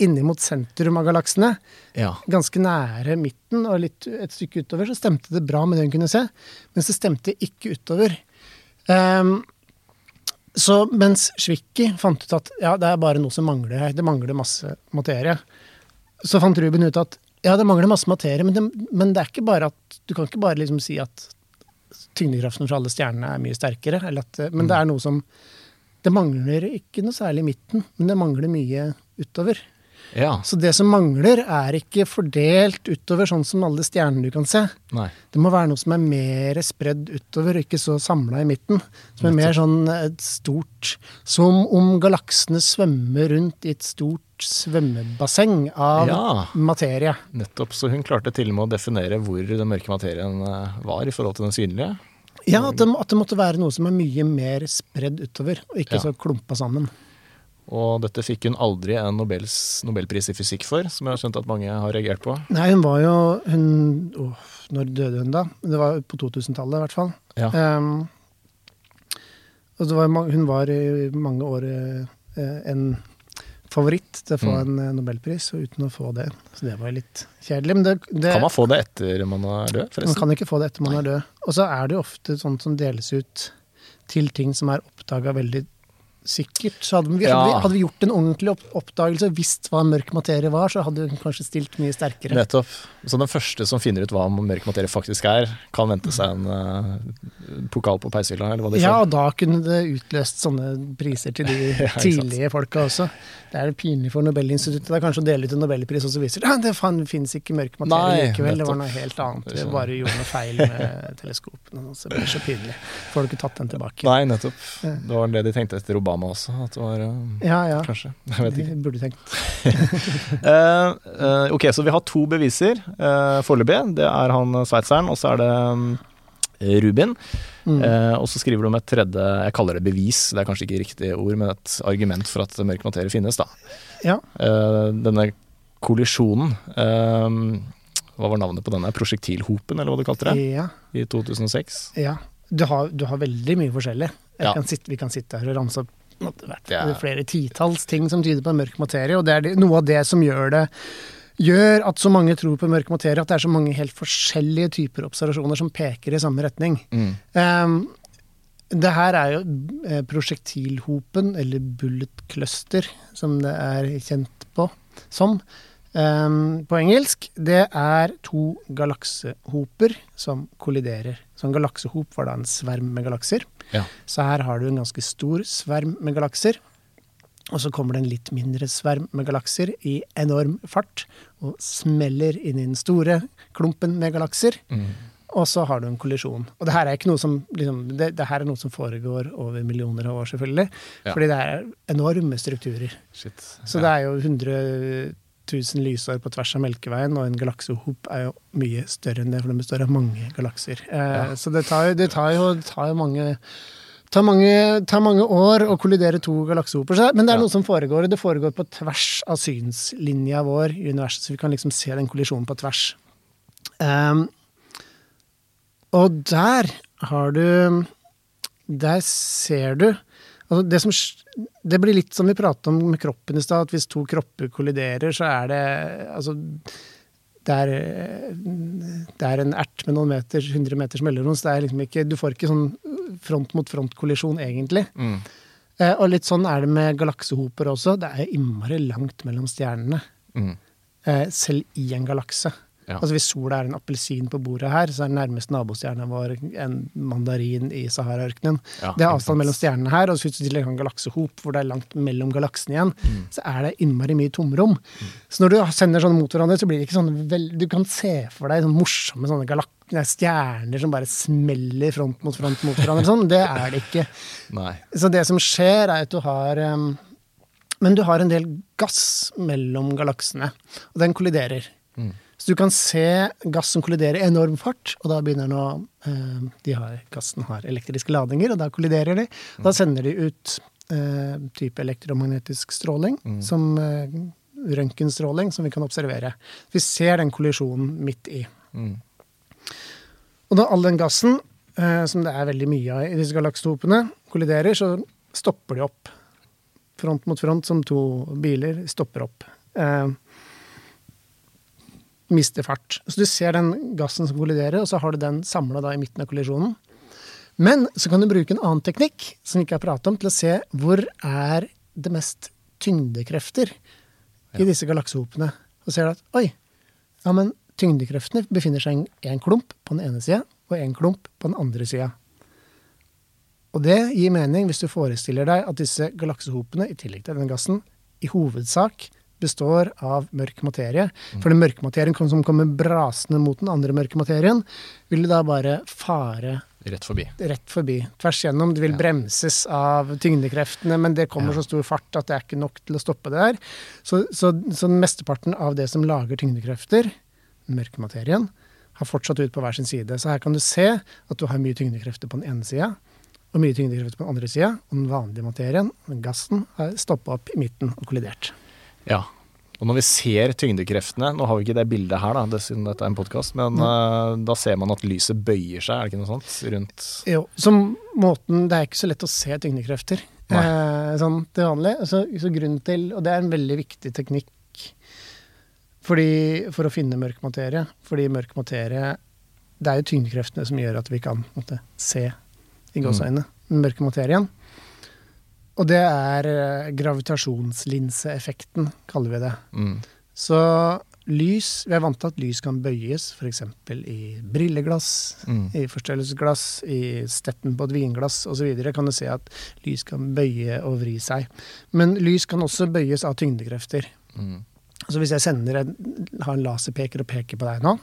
innimot sentrum av galaksene. Ja. Ganske nære midten og litt et stykke utover, så stemte det bra med det hun kunne se. Mens det stemte ikke utover. Ehm, så mens Schwicki fant ut at ja, det er bare noe som mangler her, det mangler masse materie, så fant Ruben ut at ja, det mangler masse materie, men det, men det er ikke bare at Du kan ikke bare liksom si at tyngdekraften for alle stjernene er mye sterkere, eller at, men det er noe som Det mangler ikke noe særlig i midten, men det mangler mye utover. Ja. Så det som mangler, er ikke fordelt utover sånn som alle stjernene du kan se. Nei. Det må være noe som er mer spredd utover, ikke så samla i midten. Som er mer sånn et stort Som om galaksene svømmer rundt i et stort svømmebasseng av Ja. materie. Nettopp. Så hun klarte til og med å definere hvor den mørke materien eh, var i forhold til den synlige. Ja, at det, at det måtte være noe som er mye mer spredd utover, og ikke Ja. så klumpa sammen. Og dette fikk hun aldri en Nobels, nobelpris i fysikk for, som jeg har skjønt at mange har reagert på. Nei, hun var jo hun, oh, Når døde hun, da? Det var på 2000-tallet, i hvert fall. Ja. Um, og var, hun var i mange år eh, en favoritt til å få Mm. en eh, nobelpris, og uten å få det. Så det var jo litt kjedelig. Men det, det, Kan man få det etter man er død, man kan ikke få det etter man er død. Og så er det jo ofte sånt som deles ut til ting som er oppdaga veldig sikkert. Så hadde vi, hadde, vi, hadde vi gjort en ordentlig opp, oppdagelse, visst hva mørk materie var, så hadde hun kanskje stilt mye sterkere. Nettopp. Så den første som finner ut hva mørk materie faktisk er, kan vente seg en uh, pokal på peishylla, eller hva de Ja, og da kunne det utløst sånne priser til de [LAUGHS] Ja, tidlige folka også. Det er pinlig for Nobelinstituttet det er kanskje å dele ut en nobelpris, og så viser det at det fan- finnes ikke mørk materie Nei, likevel. Det var noe helt annet. Det er Vi bare gjorde noe feil med teleskopene. Så det blir så pinlig. Får du ikke tatt den tilbake? Nei, nettopp. Det var det de tenkte etter Obama også. At det var eh, Ja, ja. Kanskje. [LAUGHS] Jeg vet ikke. Burde tenkt. [LAUGHS] Eh, ok, så vi har to beviser uh, foreløpig. Det er han sveitseren, og så er det um, Rubin. Mm. Uh, og så skriver du om et tredje, jeg kaller det bevis, det er kanskje ikke riktig ord, men et argument for at mørk materie finnes. da. Ja. Uh, denne kollisjonen, hva var navnet på denne? Prosjektilhopen, eller hva du kalte det? Ja. I 2006? ja. Du, har, du har veldig mye forskjellig. Ja. Kan sitte, vi kan sitte her og ramse opp måtte vært er- flere titalls ting som tyder på mørk materie, og det er noe av det som gjør det gjør at så mange tror på mørk materie, at det er så mange helt forskjellige typer observasjoner som peker i samme retning. Mm. Um, det her er jo eh, prosjektilhopen, eller bullet cluster, som det er kjent på som um, på engelsk. Det er to galaksehoper som kolliderer. Så en galaksehop var da en sverm med galakser. Ja. Så her har du en ganske stor sverm med galakser. Og så kommer det en litt mindre sverm med galakser i enorm fart og smeller inn i den store klumpen med galakser. Mm. Og så har du en kollisjon. Og det her er ikke noe som liksom, det, det her er noe som foregår over millioner av år, selvfølgelig. Ja. Fordi det er enorme strukturer. Shit. Så det er jo 100 000 lysår på tvers av Melkeveien, og en galaksehop er jo mye større enn det, for den består av mange galakser. Eh, Ja. Så det tar jo, det tar jo, tar jo mange tar mange, tar mange år å kollidere to galaksehoper. Men det er Ja. noe som foregår, og det foregår på tvers av synslinja vår i universet, så vi kan liksom se den kollisjonen på tvers. Um, og der har du Der ser du altså det, som, det blir litt som vi pratet om med kroppen i stad, at hvis to kropper kolliderer, så er det altså det er, det er en ert med noen meter, 100 meters mellomrom, så det er liksom ikke, du får ikke sånn front mot front-kollisjon, egentlig. Mm. Eh, og litt sånn er det med galaksehoper også. Det er innmari langt mellom stjernene, Mm. eh, selv i en galakse. Ja. Altså Hvis sola er en appelsin på bordet her, så er nærmest nabostjerna vår en mandarin i Sahara-ørkenen. Ja, det er avstand mellom stjernene her, og så hvis du legger en galaksehop hvor det er langt mellom galaksene igjen, Mm. så er det innmari mye tomrom. Så når du sender sånne mot hverandre, så blir det ikke sånn vel, Du kan se for deg sånne morsomme sånne galak stjerner som bare smeller front mot front mot hverandre. Sånn. Det er det ikke. [LAUGHS] Nei. Så det som skjer, er at du har um, Men du har en del gass mellom galaksene, og den kolliderer. Så du kan se gass som kolliderer i enorm fart, og da begynner den å eh, de har, Gassen har elektriske ladninger, og da kolliderer de. Da sender de ut eh, type elektromagnetisk stråling, som eh, røntgenstråling, som vi kan observere. Vi ser den kollisjonen midt i. Og da all den gassen, eh, som det er veldig mye av i disse galaksehopene, kolliderer, så stopper de opp. Front mot front, som to biler, stopper opp. Eh, mister fart. Så du ser den gassen som kolliderer, og så har du den samla i midten av kollisjonen. Men så kan du bruke en annen teknikk som vi ikke har pratet om, til å se hvor er det mest tyngdekrefter i disse galaksehopene. Og ser du at oi, ja, men tyngdekreftene befinner seg i en klump på den ene sida og en klump på den andre sida. Og det gir mening hvis du forestiller deg at disse galaksehopene, i tillegg til denne gassen, i hovedsak består av mørk materie. For den mørke materien som kommer brasende mot den andre mørke materien, vil da bare fare Rett forbi. rett forbi. Tvers gjennom. Det vil bremses av tyngdekreftene, men det kommer så stor fart at det er ikke nok til å stoppe det der. Så, så, så mesteparten av det som lager tyngdekrefter, den mørke materien, har fortsatt ut på hver sin side. Så her kan du se at du har mye tyngdekrefter på den ene sida, og mye tyngdekrefter på den andre sida. Og den vanlige materien, gassen, har stoppa opp i midten og kollidert. Ja. Og når vi ser tyngdekreftene Nå har vi ikke det bildet her, da, det, siden dette er en podkast, men eh, da ser man at lyset bøyer seg, er det ikke noe sånt? Rundt Jo, som måten Det er ikke så lett å se tyngdekrefter eh, sånn til vanlig. Så, så grunnen til, og det er en veldig viktig teknikk fordi, for å finne mørk materie. Fordi mørk materie Det er jo tyngdekreftene som gjør at vi kan måtte, se i gåseøynene den mørke materien. Og det er eh, gravitasjonslinseeffekten, kaller vi det. mm. Så lys Vi er vant til at lys kan bøyes, f.eks. i brilleglass, Mm. i forstørrelsesglass, i steppen på et vinglass osv. kan du se at lys kan bøye og vri seg. Men lys kan også bøyes av tyngdekrefter. Mm. Så hvis jeg sender en, har en laserpeker og peker på deg nå,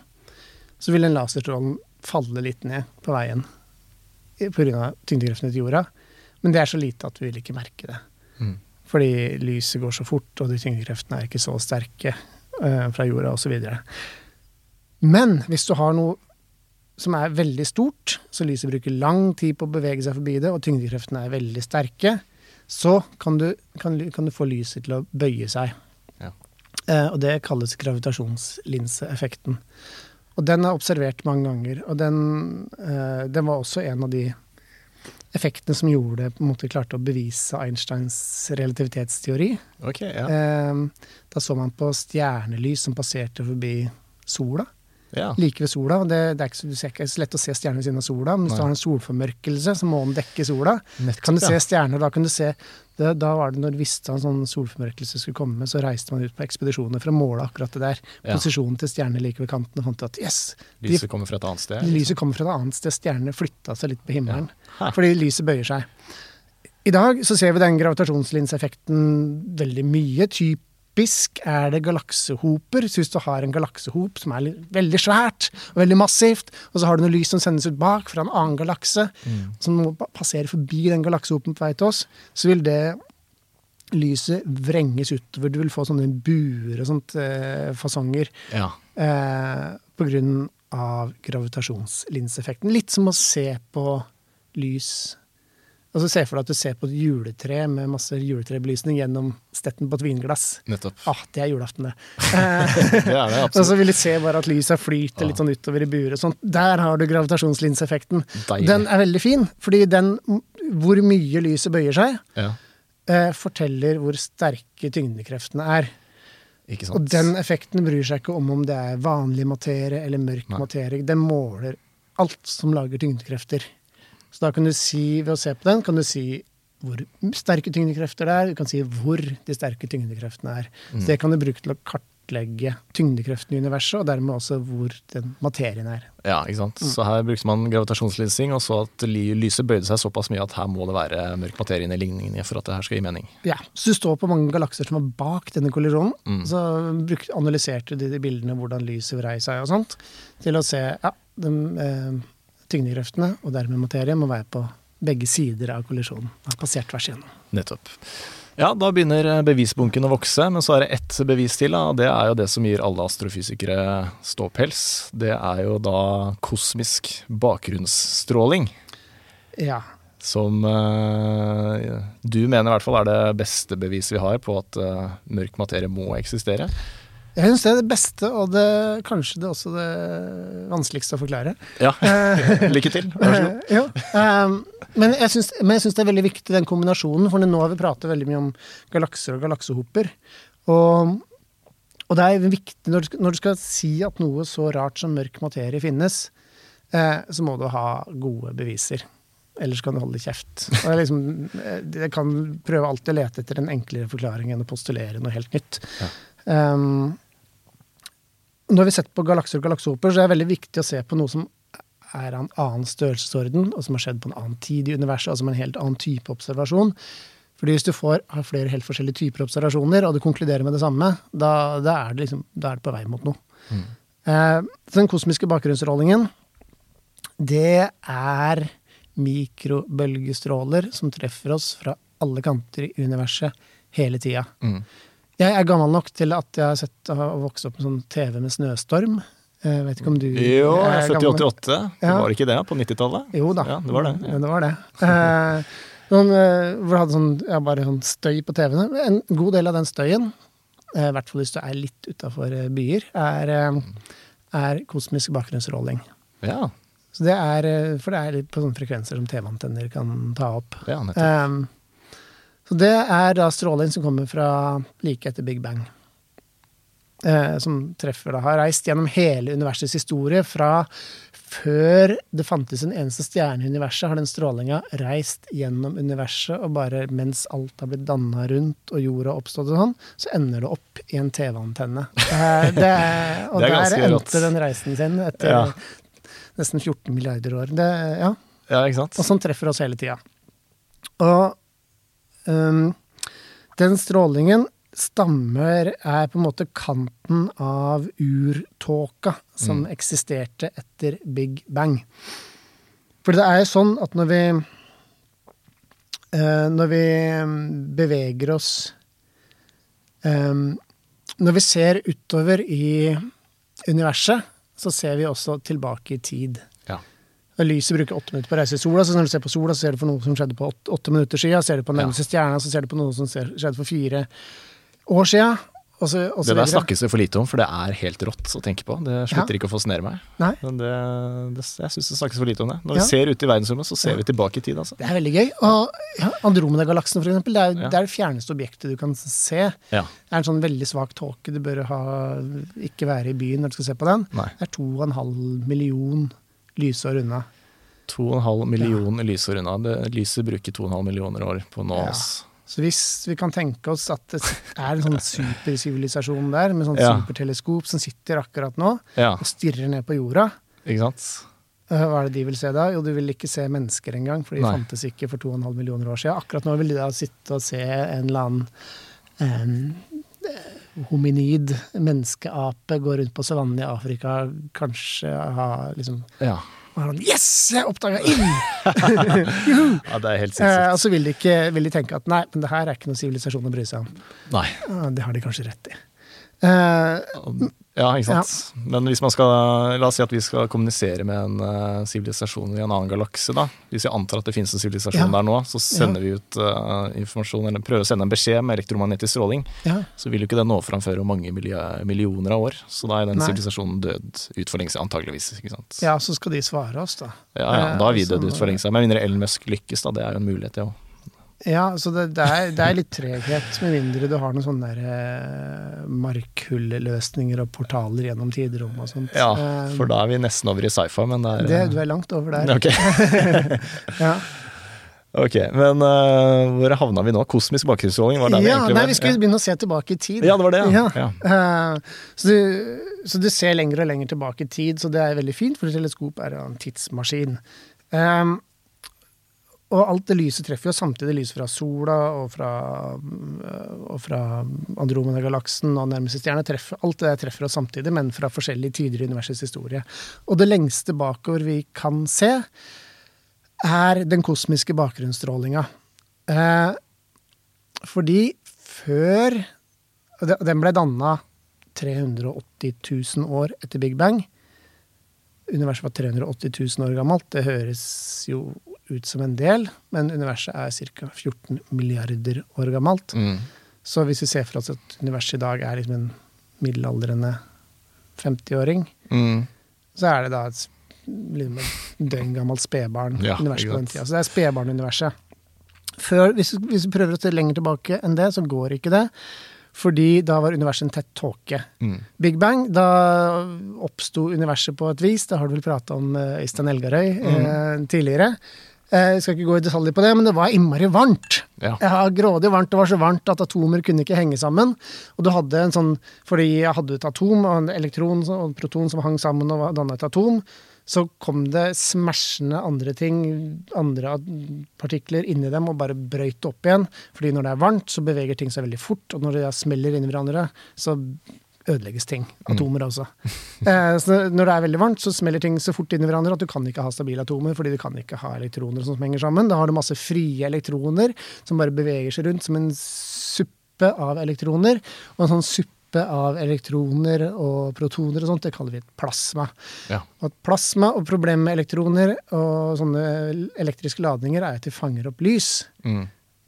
så vil den laserstrålen falle litt ned på veien pga. tyngdekreftene til jorda. Men det er så lite at vi vil ikke merke det. Mm. Fordi lyset går så fort, og de tyngdekreftene er ikke så sterke uh, fra jorda osv. Men hvis du har noe som er veldig stort, så lyset bruker lang tid på å bevege seg forbi det, og tyngdekreftene er veldig sterke, så kan du, kan, kan du få lyset til å bøye seg. Ja. Uh, og det kalles gravitasjonslinseeffekten. Og den er observert mange ganger, og den, uh, den var også en av de effektene som gjorde det på en måte klarte å bevise Einsteins relativitetsteori. Ok, ja. Eh, da så man på stjernelys som passerte forbi sola, ja. like ved sola. Det, det er ikke så, det er ikke så lett å se stjerner ved siden av sola, men hvis Nei. du har en solformørkelse, så månen dekker sola. Nettopp, Kan du se stjerner, da kan du se det, Da var det når du visste at en sånn solformørkelse skulle komme, så reiste man ut på ekspedisjoner for å måle akkurat det der. Ja. Posisjonen til stjernene like ved kanten, og fant ut at yes, de, Lyset kommer fra et annet sted? liksom. lyset kommer fra et annet sted. Stjernene flytta seg litt på himmelen. Fordi lyset bøyer seg. I dag så ser vi den gravitasjonslinseffekten veldig mye. Typisk er det galaksehoper. Så hvis du har en galaksehop som er veldig svært og veldig massivt, og så har du noe lys som sendes ut bak fra en annen galakse, som må passere forbi den galaksehopen på vei til oss, så vil det lyset vrenges utover. Du vil få sånne buer og sånt eh, fasonger Ja. eh, på grunn av gravitasjonslinseffekten. Litt som å se på lys Altså Se for deg at du ser på et juletre med masse juletrebelysning gjennom stetten på et vinglass. Nettopp. Ah, det er julaften, det. Eh, [LAUGHS] Det er det [LAUGHS] og så vil du se bare at lyset flyter litt sånn utover i buret. og sånt. Der har du gravitasjonslinseffekten. Deilig. Den er veldig fin, fordi den, hvor mye lyset bøyer seg, Ja. eh, forteller hvor sterke tyngdekreftene er. Ikke sant. Og den effekten bryr seg ikke om om det er vanlig materie eller mørk Nei. materie. Den måler alt som lager tyngdekrefter. Så da kan du si, ved å se på den, kan du si hvor sterke tyngdekrefter det er, du kan si hvor de sterke tyngdekreftene er. Så det kan du bruke til å kartlegge tyngdekreftene i universet, og dermed også hvor den materien er. Ja, ikke sant. Så her brukte man gravitasjonslinsing, og så at lyset bøyde seg såpass mye at her må det være mørk materie i ligningen for at det her skal gi mening. Ja, Så du står på mange galakser som var bak denne kollisjonen. Mm. Så analyserte de, de bildene hvordan lyset vrei seg og sånt, til å se ja, de, eh, tyngdekreftene, og dermed materie, må være på begge sider av kollisjonen. Har passert tvers igjennom. Nettopp. Ja, da begynner eh, bevisbunken å vokse, men så er det ett bevis til. Da. og Det er jo det som gir alle astrofysikere ståpels. Det er jo da kosmisk bakgrunnsstråling. Ja. Som eh, du mener i hvert fall er det beste beviset vi har på at eh, mørk materie må eksistere. Jeg syns det er det beste, og det, kanskje det også det vanskeligste å forklare. Ja, [LAUGHS] lykke til. Vær så god. Eh, [LAUGHS] ja. Um, men jeg syns men jeg syns det er veldig viktig den kombinasjonen, for nå har vi pratet veldig mye om galakser og galaksehoper. Og, og det er viktig når du, skal, når du skal si at noe så rart som mørk materie finnes, eh, så må du ha gode beviser. Ellers kan du holde kjeft. Og jeg, liksom, eh, jeg kan prøve alltid å lete etter en enklere forklaring enn å postulere noe helt nytt. Um, når vi har sett på galakser og galaksehoper, så er det veldig viktig å se på noe som er av en annen størrelsesorden, og som har skjedd på en annen tid i universet, altså med en helt annen type observasjon. Fordi hvis du får, har flere helt forskjellige typer observasjoner, og du konkluderer med det samme, da, da, er, det liksom, da er det på vei mot noe. Eh, den kosmiske bakgrunnsrollingen, det er mikrobølgestråler som treffer oss fra alle kanter i universet hele tida. Mm. Jeg er gammel nok til at jeg har sett og vokst opp med sånn TV med snøstorm. Jeg vet ikke om du Jo, jeg er født i gammel 88. Ja. Var det ikke det på 90-tallet? Jo da. Ja, det var det. Ja, det, var det. Eh, noen, eh, hvor det hadde sånn, ja, bare sånn støy på TV-ene. En god del av den støyen, eh, i hvert fall hvis du er litt utafor byer, er, eh, er kosmisk bakgrunnsrolling. Ja, Så det er, eh, for det er litt på sånne frekvenser som TV-antenner kan ta opp. ja nettopp. Um, så det er da stråling som kommer fra like etter Big Bang. Eh, som treffer da, har reist gjennom hele universets historie. Fra før det fantes en eneste stjerne i universet, har den strålinga reist gjennom universet, og bare mens alt har blitt danna rundt og jorda har oppstått og sånn, så ender det opp i en TV-antenne. Eh, [LAUGHS] og Det er der endte den reisen sin etter Ja. nesten 14 milliarder år. Det, ja. Ja, ikke sant? Og sånn treffer oss hele tida. Og den strålingen stammer er på en måte kanten av urtåka som eksisterte etter Big Bang. For det er jo sånn at når vi eh, Når vi um, beveger oss um, Når vi ser utover i universet, så ser vi også tilbake i tid. Ja. Og Lyset bruker åtte minutter på å reise i sola, så når du ser på sola, så ser du på noe som skjedde på åtte, åtte minutter siden. Ser du på den nærmeste stjerna, så ser du på noe som skjedde for fire år siden. Og så, og så Det der videre. snakkes det for lite om, for det er helt rått å tenke på. Det slutter ikke å fascinere meg. Nei, Men det, det, jeg syns det snakkes for lite om det. Når Ja. vi ser ut i verdensrommet, så ser Ja. vi tilbake i tid, altså. det er veldig gøy. Og ja, Andromeda-galaksen, for eksempel, det er, Ja. det er det fjerneste objektet du kan se. Ja. Det er en sånn veldig svak tåke. Du bør ha, ikke være i byen når du skal se på den. Nei. Det er to og en halv million lysår unna. 2,5 millioner lysår unna. Det, lyset bruker 2,5 millioner år på å nå Ja. Så hvis vi kan tenke oss at det er en sånn supersivilisasjon der, med sånn Ja. superteleskop som sitter akkurat nå Ja, og stirrer ned på jorda, ikke sant? eh, hva er det de vil se da? Jo, du vil ikke se mennesker engang, for de Nei. fantes ikke for 2,5 millioner år siden. Akkurat nå vil de da sitte og se en eller annen hominid, menneskeape, går rundt på savannen i Afrika, kanskje ha liksom Ja. og ha sånn, Yes! Jeg oppdaga ild! [LAUGHS] ja, det er helt Eh, sinnssykt. og så vil de, ikke, vil de tenke at nei, men det her er ikke noe sivilisasjon å bry seg om. Nei. Ja, det har de kanskje rett i. Eh, Ja, ikke sant. Men hvis man skal, la oss si at vi skal kommunisere med en sivilisasjon sivilisasjon i en annen galakse, da. Hvis vi antar at det finnes en sivilisasjon Ja. der nå, så sender vi ut uh, informasjon, eller prøver å sende en beskjed med elektromagnetisk stråling. ja. Så vil jo ikke det nå fram før om mange millioner av år. Så da er den sivilisasjonen død ut for lenge siden, antageligvis. Ikke sant? ja, så skal de svare oss, da. Ja, ja, da er vi Eh, dødd ut for lenge siden. Med mindre Musk lykkes, da. Det er jo en mulighet, det òg. Ja, så det, det, er, det er litt treghet, med mindre du har noen sånne der, eh, markhulleløsninger og portaler gjennom tiderom og sånt. Ja, Eh, for da er vi nesten over i sci-fi, men det er det, du er langt over der. Ok. [LAUGHS] Ja. Ok, men uh, hvor havna vi nå? Kosmisk bakgrunnsstråling? Var det vi Ja, egentlig nei, vi skulle begynne å se tilbake i tid. Ja, det var det, ja. Ja. Uh, så, du, så du ser lenger og lenger tilbake i tid, så det er veldig fint, for et teleskop er en tidsmaskin. Um, og alt det lyset treffer jo samtidig lys fra sola og fra, øh, og fra Andromeda-galaksen og nærmeste stjerne. Treffer, alt det treffer oss samtidig, men fra forskjellige tider i universets historie. Og det lengste bakover vi kan se, er den kosmiske bakgrunnsstrålinga. Eh, fordi før Den ble danna 380 000 år etter Big Bang. Universet var 380 000 år gammelt. Det høres jo ut som en del, men universet er ca. 14 milliarder år gammelt. Mm. Så hvis vi ser for oss at universet i dag er liksom en middelaldrende 50-åring, Mm. så er det da et liksom døgngammelt spedbarn. Ja, universet på den tida. Så det er spedbarnuniverset. Hvis, hvis vi prøver å se lenger tilbake enn det, så går ikke det. Fordi da var universet en tett tåke. Mm. Big Bang, da oppsto universet på et vis. Det har du vel prata om, eh, Øystein Elgarøy, eh, tidligere. Eh, Jeg skal ikke gå i detaljer på det, men det var innmari varmt. Ja. Ja, grådig varmt. Det var så varmt at atomer kunne ikke henge sammen. Og du hadde en sånn, Fordi jeg hadde et atom og en elektron og en proton som hang sammen og danna et atom, så kom det smashende andre ting, andre partikler inni dem, og bare brøyt opp igjen. Fordi når det er varmt, så beveger ting seg veldig fort, og når de smeller inn i hverandre, så ødelegges ting. Atomer også. [LAUGHS] Eh, så når det er veldig varmt, så smeller ting så fort inn i hverandre at du kan ikke ha stabile atomer, fordi du kan ikke ha elektroner som henger sammen. Da har du masse frie elektroner som bare beveger seg rundt som en suppe av elektroner. Og en sånn suppe av elektroner og protoner og sånt, det kaller vi et plasma. Ja. Og plasma og problemet med elektroner og sånne elektriske ladninger er at de fanger opp lys. Mm.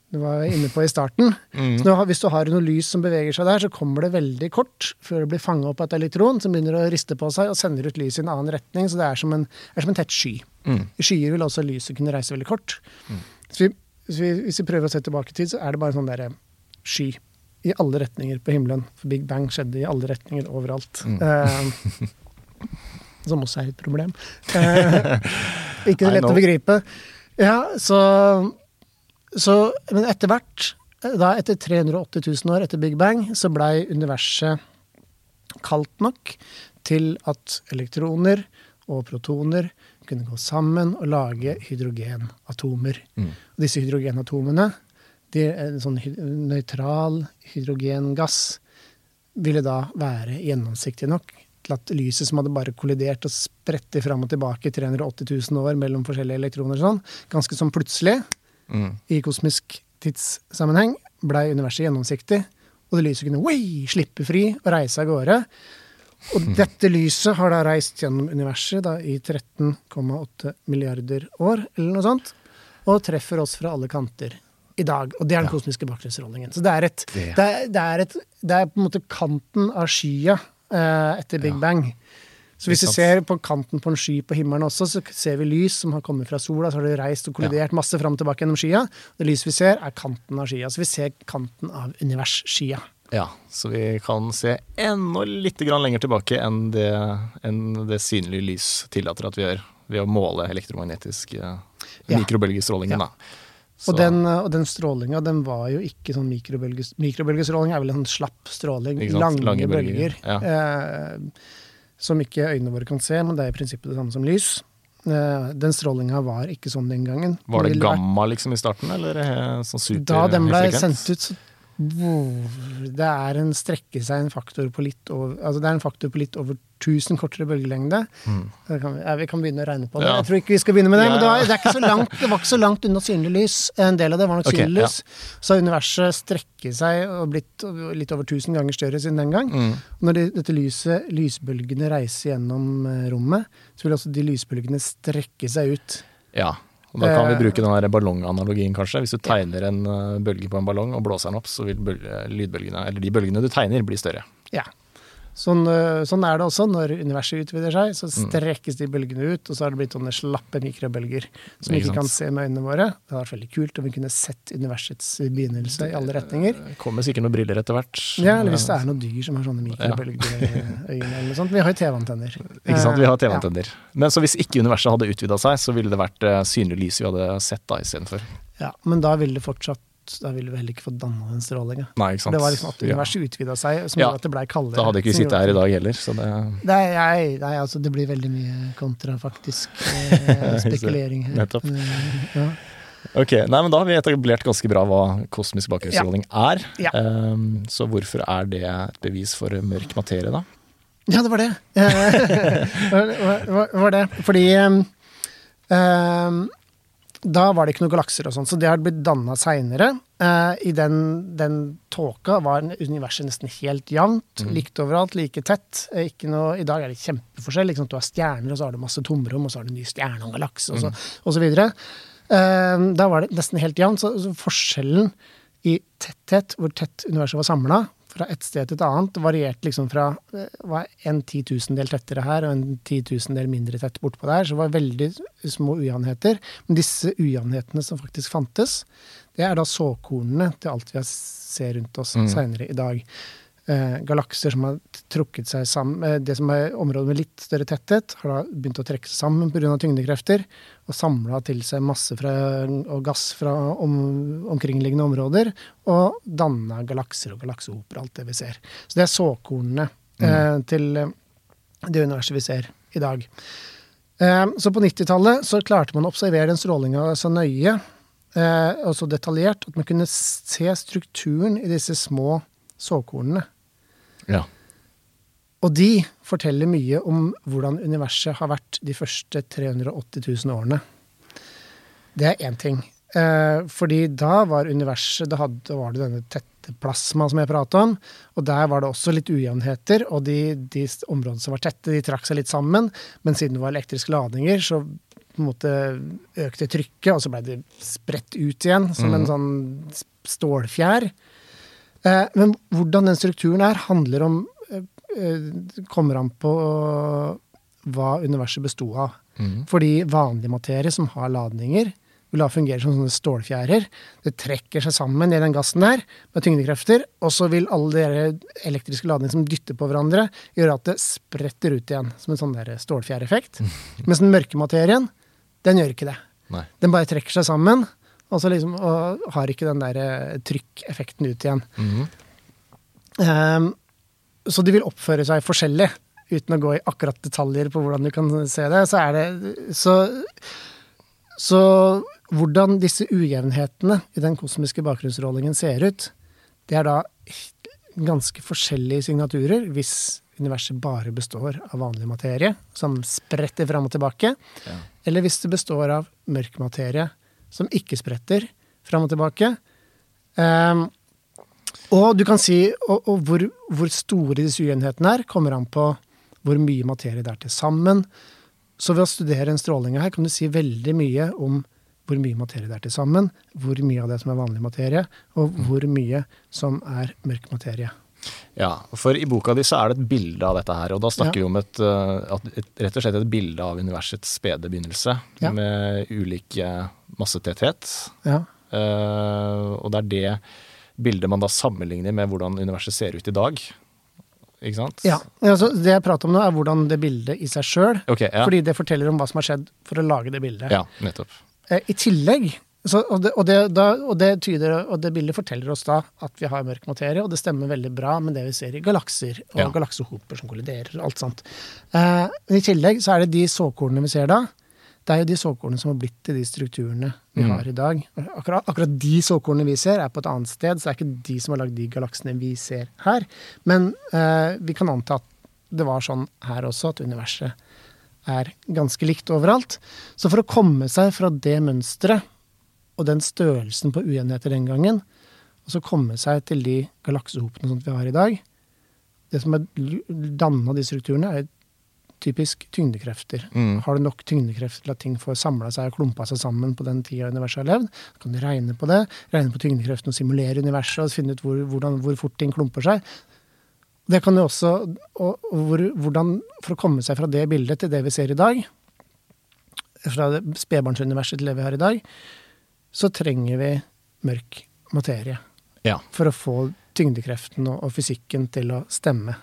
Du var inne på i starten. Mm. Så nå, hvis du har noe lys som beveger seg der, så kommer det veldig kort før det blir fanga opp av et elektron som begynner å riste på seg og sender ut lys i en annen retning. Så det er som en, er som en tett sky. Mm. I skyer vil også lyset kunne reise veldig kort. Så vi, hvis, vi, hvis vi prøver å se tilbake i tid, så er det bare en sånn derre sky i alle retninger på himmelen. For Big Bang skjedde i alle retninger overalt. Uh, [LAUGHS] som også er et problem. Uh, [LAUGHS] ikke så lett å begripe. Ja, så, så Men etter hvert, da etter 380 000 år etter Big Bang, så blei universet kaldt nok til at elektroner og protoner kunne gå sammen og lage hydrogenatomer. Mm. Og disse hydrogenatomene, de, en sånn nøytral hydrogengass, ville da være gjennomsiktig nok til at lyset som hadde bare kollidert og sprettet fram og tilbake i 380 000 år mellom forskjellige elektroner og sånn, ganske sånn plutselig, Mm. i kosmisk tidssammenheng, blei universet gjennomsiktig, og det lyset kunne wei, slippe fri og reise av gårde. Og [LAUGHS] dette lyset har da reist gjennom universet da, i 13,8 milliarder år, eller noe sånt, og treffer oss fra alle kanter i dag. Og det er den kosmiske bakgrunnsrollingen. Så det er, et, Det. det, er, det, er et, det er på en måte kanten av skya eh, etter Big Ja. Bang. Så hvis vi ser på kanten på en sky på himmelen også, så ser vi lys som har kommet fra sola, så har det reist og kollidert masse fram og tilbake gjennom skya. Det lyset vi ser, er kanten av skya. Så vi ser kanten av universskya. Ja, så vi kan se enda litt lenger tilbake enn det, enn det synlige lys tillater at vi gjør, ved å måle elektromagnetisk eh, Ja. mikrobølgestrålingen. Ja. Så- Og den, og den strålinga, den var jo ikke sånn mikrobølges, Mikrobølgestråling er vel en sånn slapp stråling. Lange, Lange bølger, bølger. Eh, som ikke øynene våre kan se, men det er i prinsippet det samme som lys. Eh, den strålinga var ikke sånn den gangen. Var det gamma liksom i starten, eller eh, sånn super Da den ble sendt ut, så Det er en strekke seg en faktor på litt over Altså det er en faktor på litt over 1000 kortere bølgelengde. Mm. Kan vi, ja, vi kan begynne å regne på det. Ja. Jeg tror ikke vi skal begynne med det, Ja, men det var, det, er ikke så langt, det var ikke så langt unna synlig lys. En del av det var nok okay, synlig lys. Så har universet strekket seg og blitt litt over 1000 ganger større siden den gang. Mm. Når de, dette lyset, lysbølgene reiser gjennom eh, rommet, så vil også de lysbølgene strekke seg ut. Ja. Da kan vi Eh, bruke den ballonganalogien, kanskje. Hvis du tegner en eh, bølge på en ballong og blåser den opp, så vil bølge, lydbølgene, eller de bølgene du tegner, bli større. Ja. Sånn, øh, sånn er det også når universet utvider seg. Så Mm. strekkes de bølgene ut, og så har det blitt sånne slappe mikrobølger som vi Ikke kan se med øynene våre. Det hadde vært veldig kult om vi kunne sett universets begynnelse i alle retninger. Det kommer sikkert noen briller etter hvert. Ja, eller hvis det er noen dyr som har sånne mikrobølgeøyne eller noe sånt. Vi har jo TV-antenner. Ikke sant, vi har Eh, TV-antenner. Men så hvis ikke universet hadde utvida seg, så ville det vært eh, synlig lys vi hadde sett da istedenfor. Ja. Ja, men da ville det fortsatt Da ville vi heller ikke fått danna. Nei, ikke sant. Det var liksom at Ja. universet utvida seg, som Ja. gjorde at det blei kaldere. Da hadde ikke vi sittet her i dag heller, så det Nei, nei, nei, altså det blir veldig mye kontrafaktisk [LAUGHS] eh, spekulering her. Nettopp. Eh, ja. Ok, nei, men Da har vi etablert ganske bra hva kosmisk bakgrunnsstråling er. Ja. Um, så hvorfor er det et bevis for mørk materie, da? Ja, det var det. [LAUGHS] [LAUGHS] Var, var, var det. Fordi um, da var det ikke noen galakser og sånn, så det har blitt danna seinere. I den, den tåka var universet nesten helt jevnt, likt overalt, like tett. Eh, Ikke noe, I dag er det kjempeforskjell. Liksom. Du har stjerner, og så har du masse tomrom, og så har du en ny stjerne og en galakse, og, så, og så videre. Eh, da var det nesten helt jevnt. Så, så forskjellen i tetthet, hvor tett universet var samla, fra et sted til et annet, varierte liksom fra eh, var en titusendel tettere her og en titusendel mindre tett bortpå der. Så det var veldig små ujevnheter. Men disse ujevnhetene som faktisk fantes, det er da såkornene til alt vi ser rundt oss Mm. seinere i dag. Eh, galakser som har trukket seg sammen eh, Det som er områder med litt større tetthet, har da begynt å trekke seg sammen pga. tyngdekrefter, og samla til seg masse fra, og gass fra om, omkringliggende områder, og danna galakser og galaksehoper, alt det vi ser. Så det er såkornene eh, til eh, det universet vi ser i dag. Eh, så på 90-tallet så klarte man å observere den strålinga så nøye eh, og så detaljert at man kunne se strukturen i disse små såkornene. Ja. Og de forteller mye om hvordan universet har vært de første 380 000 årene. Det er én ting. Eh, fordi da var universet Da hadde, var det denne tette plasma som jeg pratet om. Og der var det også litt ujevnheter, og de, de områdene som var tette, de trakk seg litt sammen. Men siden det var elektriske ladninger, så på en måte økte trykket, og så ble det spredt ut igjen som en sånn stålfjær. Eh, men hvordan den strukturen er, handler om eh, eh, kommer an på hva universet besto av. Fordi vanlig materie som har ladninger, vil da fungere som sånne stålfjærer. Det trekker seg sammen i den gassen der med tyngdekrefter, og så vil alle de elektriske ladningene som dytter på hverandre, gjøre at det spretter ut igjen, som en sånn stålfjæreffekt. [LAUGHS] Mens den mørke materien, den gjør ikke det. Nei. Den bare trekker seg sammen, og, så liksom, og har ikke den der eh, trykkeffekten ut igjen. Ehm, så de vil oppføre seg forskjellig, uten å gå i akkurat detaljer på hvordan du kan se det. Så er det Så, så hvordan disse ujevnhetene i den kosmiske bakgrunnsrollingen ser ut, det er da ganske forskjellige signaturer hvis universet bare består av vanlig materie, som spretter fram og tilbake, eller hvis det består av mørk materie, som ikke spretter fram og tilbake. Um, og du kan si og, og hvor, hvor store disse ujevnhetene er, kommer an på hvor mye materie det er til sammen. Så ved å studere en stråling her, kan du si veldig mye om hvor mye materie det er til sammen, hvor mye av det som er vanlig materie, og hvor mye som er mørk materie. Ja, for i boka di så er det et bilde av dette her, og da snakker Ja. vi om et, uh, et, rett og slett et bilde av universets spede begynnelse, Ja. med ulik uh, massetetthet. Ja. Uh, og det er det bildet man da sammenligner med hvordan universet ser ut i dag. Ikke sant? ja. Altså, det jeg prater om nå, er hvordan det bildet i seg sjøl Okay. Fordi det forteller om hva som har skjedd for å lage det bildet. Ja, nettopp. Eh, I tillegg så, og, det, og, det, da, og, det tyder, og det bildet forteller oss da at vi har mørk materie, og det stemmer veldig bra med det vi ser i galakser og Ja. galaksehoper som kolliderer og alt sånt. Eh, I tillegg så er det de såkornene vi ser da. Det er jo de såkornene som har blitt til de strukturene vi Mm. har i dag. Akkurat, akkurat de såkornene vi ser, er på et annet sted, så det er ikke de som har lagd de galaksene vi ser her. Men eh, vi kan anta at det var sånn her også, at universet er ganske likt overalt. Så for å komme seg fra det mønsteret og den størrelsen på uenigheter den gangen, og så komme seg til de galaksehopene som vi har i dag Det som er danna de strukturene, er typisk tyngdekrefter. Mm. Har du nok tyngdekrefter til at ting får samla seg og klumpa seg sammen på den tida universet har levd, så kan du regne på det. Regne på tyngdekreften og simulere universet og finne ut hvor, hvordan, hvor fort ting klumper seg. Det kan jo også, og, hvor, hvordan, For å komme seg fra det bildet til det vi ser i dag, fra spedbarnsuniverset til det vi har i dag, så trenger vi mørk materie Ja. for å få tyngdekreften og, og fysikken til å stemme.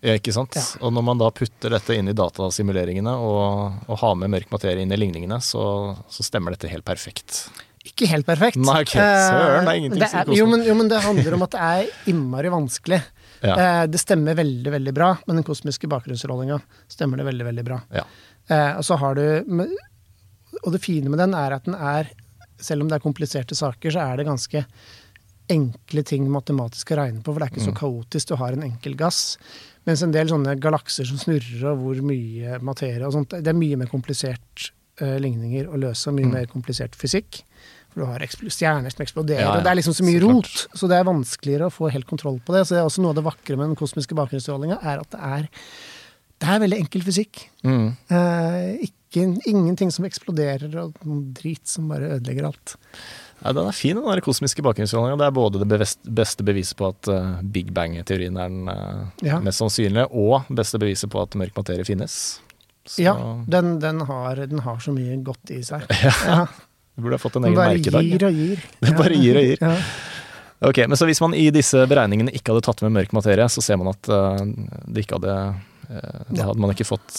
Ja, ikke sant? Ja. Og når man da putter dette inn i datasimuleringene og, og har med mørk materie inn i ligningene, så, så stemmer dette helt perfekt. ikke helt perfekt. Nei, okay. Søren, det er ingenting som er, jo, men, jo, men det handler om at det er innmari vanskelig. Ja. Eh, det stemmer veldig, veldig bra, men den kosmiske bakgrunnsrollinga stemmer det veldig, veldig bra. Ja. Eh, og så har du Og det fine med den er at den er Selv om det er kompliserte saker, så er det ganske enkle ting matematisk å regne på, for det er ikke så kaotisk. Du har en enkel gass. Mens en del sånne galakser som snurrer, og hvor mye materie og sånt, det er mye mer komplisert uh, ligninger å løse, og mye mer komplisert fysikk. For du har stjerner som eksploderer, Ja, ja. og det er liksom så mye rot. Så det er vanskeligere å få helt kontroll på det. Så det er også noe av det vakre med den kosmiske bakgrunnsstrålinga, er at det er, det er veldig enkel fysikk. Mm. Uh, ikke, ingenting som eksploderer, og noen drit som bare ødelegger alt. Ja, den er fin, den der kosmiske bakgrunnsstrålinga. Det er både det beste beviset på at eh, Big Bang-teorien er den eh, Ja. mest sannsynlige, og beste beviset på at mørk materie finnes. Så Ja, den, den, har, den har så mye godt i seg. [LAUGHS] Ja, Du burde ha fått en den egen bare merkedag. gir og gir. [LAUGHS] Det bare gir og gir. Ja. Ok, men så Hvis man i disse beregningene ikke hadde tatt med mørk materie, så ser man at eh, det ikke hadde Da hadde man ikke fått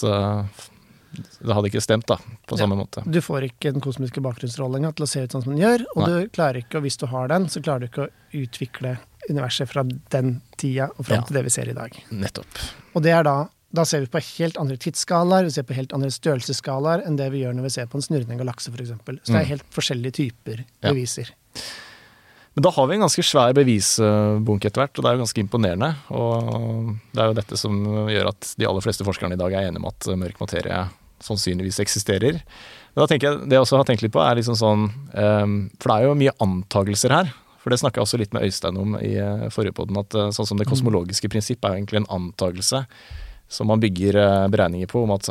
Det hadde ikke stemt, da, på Ja. samme måte. Du får ikke den kosmiske bakgrunnsrollen til å se ut sånn som den gjør, og Nei. du klarer ikke, og hvis du har den, så klarer du ikke å utvikle universet fra den tida og fram Ja. til det vi ser i dag. Nettopp. Og det er da da ser vi på helt andre tidsskalaer, vi ser på helt andre størrelsesskalaer enn det vi gjør når vi ser på en snurrende galakse, f.eks. Så det Mm. er helt forskjellige typer Ja. beviser. Men da har vi en ganske svær bevisbunke etter hvert, og det er jo ganske imponerende. Og det er jo dette som gjør at de aller fleste forskerne i dag er enige om at mørk materie sannsynligvis eksisterer. Men da tenker jeg, det jeg også har tenkt litt på, er liksom sånn eh, For det er jo mye antagelser her. For det snakka jeg også litt med Øystein om i eh, forrige podden, at eh, sånn som det kosmologiske prinsipp er jo egentlig en antagelse som man bygger eh, beregninger på, om at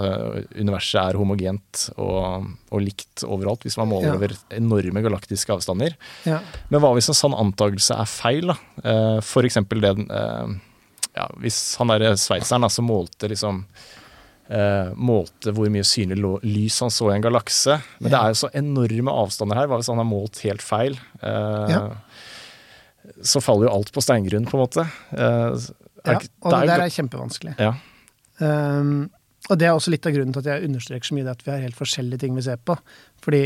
universet er homogent og, og likt overalt, hvis man måler Ja. over enorme galaktiske avstander. Ja. Men hva hvis en sånn antakelse er feil? da? For eksempel det ja, Hvis han der sveitseren som målte liksom eh, Målte hvor mye synlig lys han så i en galakse. Men det er jo så enorme avstander her. Hva hvis han har målt helt feil? Eh, Ja. Så faller jo alt på steingrunn, på en måte. Eh, er Ja, og det det der er kjempevanskelig. ja. Um, og det er også litt av grunnen til at jeg understreker så mye det at vi har helt forskjellige ting vi ser på. Fordi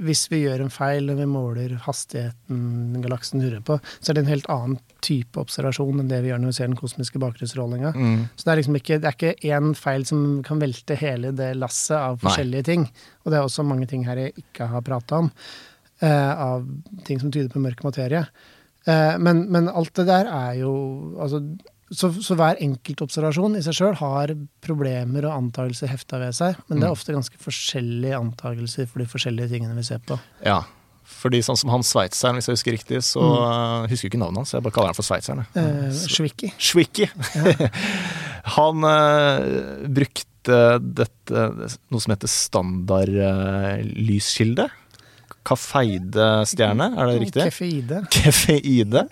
hvis vi gjør en feil og vi måler hastigheten galaksen hurrer på, så er det en helt annen type observasjon enn det vi gjør når vi ser den kosmiske bakgrunnsstrålinga. Mm. Så det er liksom ikke, det er ikke én feil som kan velte hele det lasset av Nei. forskjellige ting. Og det er også mange ting her jeg ikke har prata om, eh, av ting som tyder på mørk materie. Eh, men, men alt det der er jo altså, så, så hver enkelt observasjon i seg sjøl har problemer og antakelser hefta ved seg, men det er Mm. ofte ganske forskjellige antakelser for de forskjellige tingene vi ser på. ja. Fordi sånn som han sveitseren, hvis jeg husker riktig, så Mm. eh, husker jeg ikke navnet hans. Jeg bare kaller han for sveitseren. Eh, Schwicki. Schwicki. [LAUGHS] Han eh, brukte dette, noe som heter standardlyskilde. Kafeide-stjerne, er det riktig? Kefeide. [LAUGHS] Kefeide.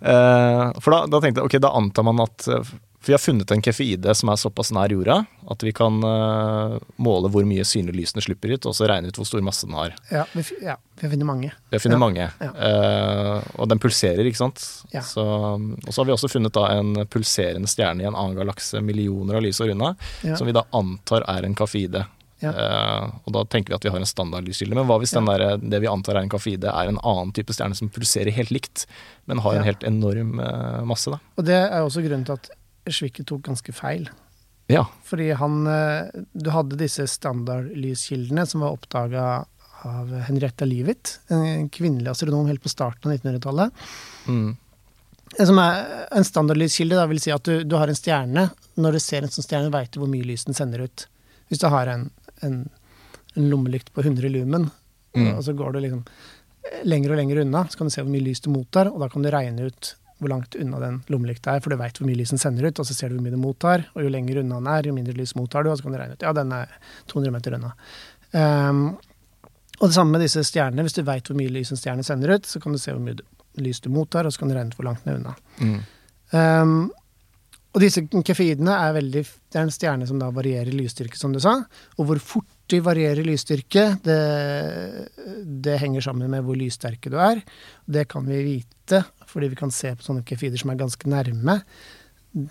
Eh, for da, da tenkte jeg, ok, da antar man at eh, For vi har funnet en kefeide som er såpass nær jorda at vi kan eh, måle hvor mye synlig lysene slipper ut, og så regne ut hvor stor masse den har. Ja, vi, ja, vi funnet mange. Vi funnet Ja, mange. ja. Og den pulserer, ikke sant. Ja. Så, og så har vi også funnet da en pulserende stjerne i en annen galakse millioner av lysår unna, som vi da antar er en kafide. Ja. Eh, og da tenker vi at vi har en standardlyskilde. Men hva hvis den der, det vi antar er en kafide, er en annen type stjerne som pulserer helt likt, men har Ja. en helt enorm uh, masse, da? Og det er også grunnen til at Schwicke tok ganske feil. Ja. Fordi han eh, Du hadde disse standardlyskildene som var oppdaga av Henrietta Livit, en kvinnelig astronom helt på starten av 1900-tallet. Mm. Som er en standardlyskilde da vil si at du, du har en stjerne. Når du ser en sånn stjerne, veit du hvor mye lys den sender ut. Hvis du har en, en, en lommelykt på 100 lumen, Mm. og så går du liksom lenger og lenger unna, så kan du se hvor mye lys du mottar, og da kan du regne ut hvor langt unna den lommelykta er, for du veit hvor mye lys den sender ut, og så ser du hvor mye den mottar, og jo lenger unna den er, jo mindre lys mottar du, og så kan du regne ut ja, den er 200 meter unna. Um, og det samme med disse stjernene. Hvis du veit hvor mye lys en stjerne sender ut, så kan du se hvor mye lys du mottar, og så kan du regne ut hvor langt den er unna. Mm. Ehm, og disse kefidene er veldig Det er en stjerne som da varierer lysstyrke, som du sa. Og hvor fort de varierer lysstyrke, det, det henger sammen med hvor lyssterke du er. Det kan vi vite, fordi vi kan se på sånne kefider som er ganske nærme.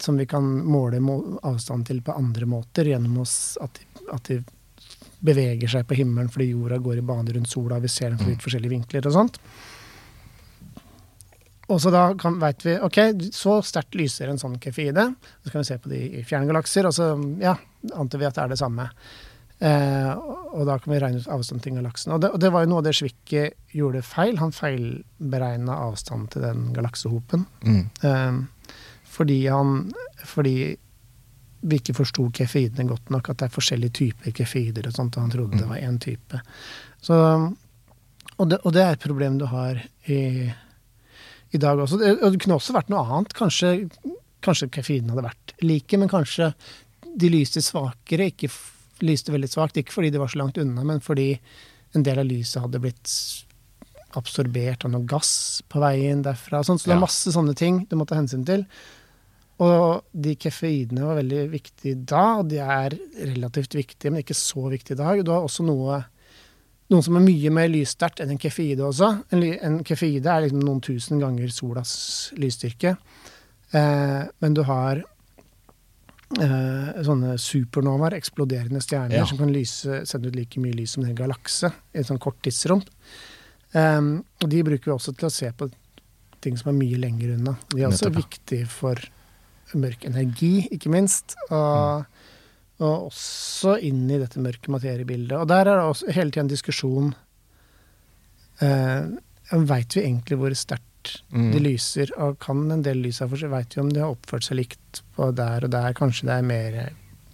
Som vi kan måle må avstand til på andre måter, gjennom oss, at, de, at de beveger seg på himmelen fordi jorda går i bane rundt sola, vi ser dem fra litt forskjellige vinkler og sånt. Og så da kan, vet vi ok, så sterkt lyser en sånn kefide. Så kan vi se på de i fjerngalakser, og så ja, antar vi at det er det samme. Eh, og da kan vi regne ut avstand til galaksen. Og det, og det var jo noe av det Schwicke gjorde feil. Han feilberegna avstanden til den galaksehopen. Mm. Eh, fordi han Fordi vi ikke forsto kefidene godt nok, at det er forskjellige typer kefider og sånt, og han trodde det var én type. Så, og, det, og det er et problem du har i, i dag også. Det, det kunne også vært noe annet. Kanskje, kanskje kefidene hadde vært like, men kanskje de lyste svakere. Ikke lyste veldig svakt, ikke fordi de var så langt unna, men fordi en del av lyset hadde blitt absorbert av noe gass på veien derfra. Sånn, så det er masse sånne ting du må ta hensyn til. Og de kefeidene var veldig viktige da, og de er relativt viktige, men ikke så viktige i dag. Du har også noe, noe som er mye mer lyssterkt enn en kefide også. En, en kefide er liksom noen tusen ganger solas lysstyrke. Eh, men du har eh, sånne supernovaer, eksploderende stjerner, Ja. som kan lyse, sende ut like mye lys som en galakse i et sånn kort tidsrom. Eh, og de bruker vi også til å se på ting som er mye lenger unna. De er også Nettopp, viktige for mørk energi, ikke minst. Og, og også inn i dette mørke materiebildet. Og der er det også hele tiden en diskusjon eh, Veit vi egentlig hvor sterkt Mm. de lyser? Og kan en del lys her for seg? Veit vi om de har oppført seg likt på der og der? Kanskje det er mer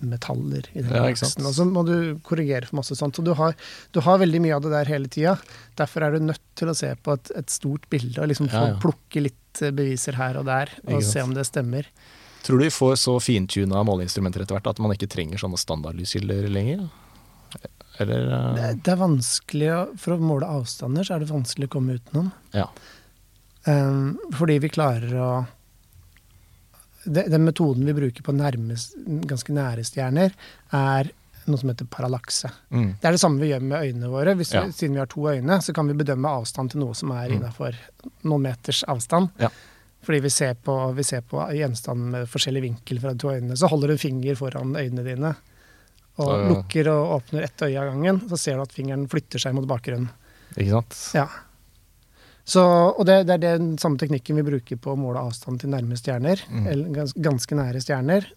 metaller i den Ja, Og så må du korrigere for masse sånt. Så du har, du har veldig mye av det der hele tida. Derfor er du nødt til å se på et, et stort bilde og liksom få Ja, ja. plukke litt beviser her og der, og se om det stemmer. Tror du vi får så fintuna måleinstrumenter etter hvert at man ikke trenger sånne standardlyskilder lenger? Eller uh... Det, det er vanskelig å, For å måle avstander så er det vanskelig å komme utenom. Ja. Um, fordi vi klarer å det, Den metoden vi bruker på nærmest, ganske nære stjerner, er noe som heter parallakse. Mm. Det er det samme vi gjør med øynene våre. Hvis vi, Ja. Siden vi har to øyne, så kan vi bedømme avstand til noe som er Mm. innafor noen meters avstand. Ja. Fordi vi ser på, vi ser på gjenstanden med forskjellig vinkel fra de to øynene. Så holder du en finger foran øynene dine og Så- lukker og åpner ett øye av gangen. Så ser du at fingeren flytter seg mot bakgrunnen. Ikke sant? Ja. Så, og det, det er den samme teknikken vi bruker på å måle avstand til nærme stjerner. Mm. Eller gans, ganske nære stjerner.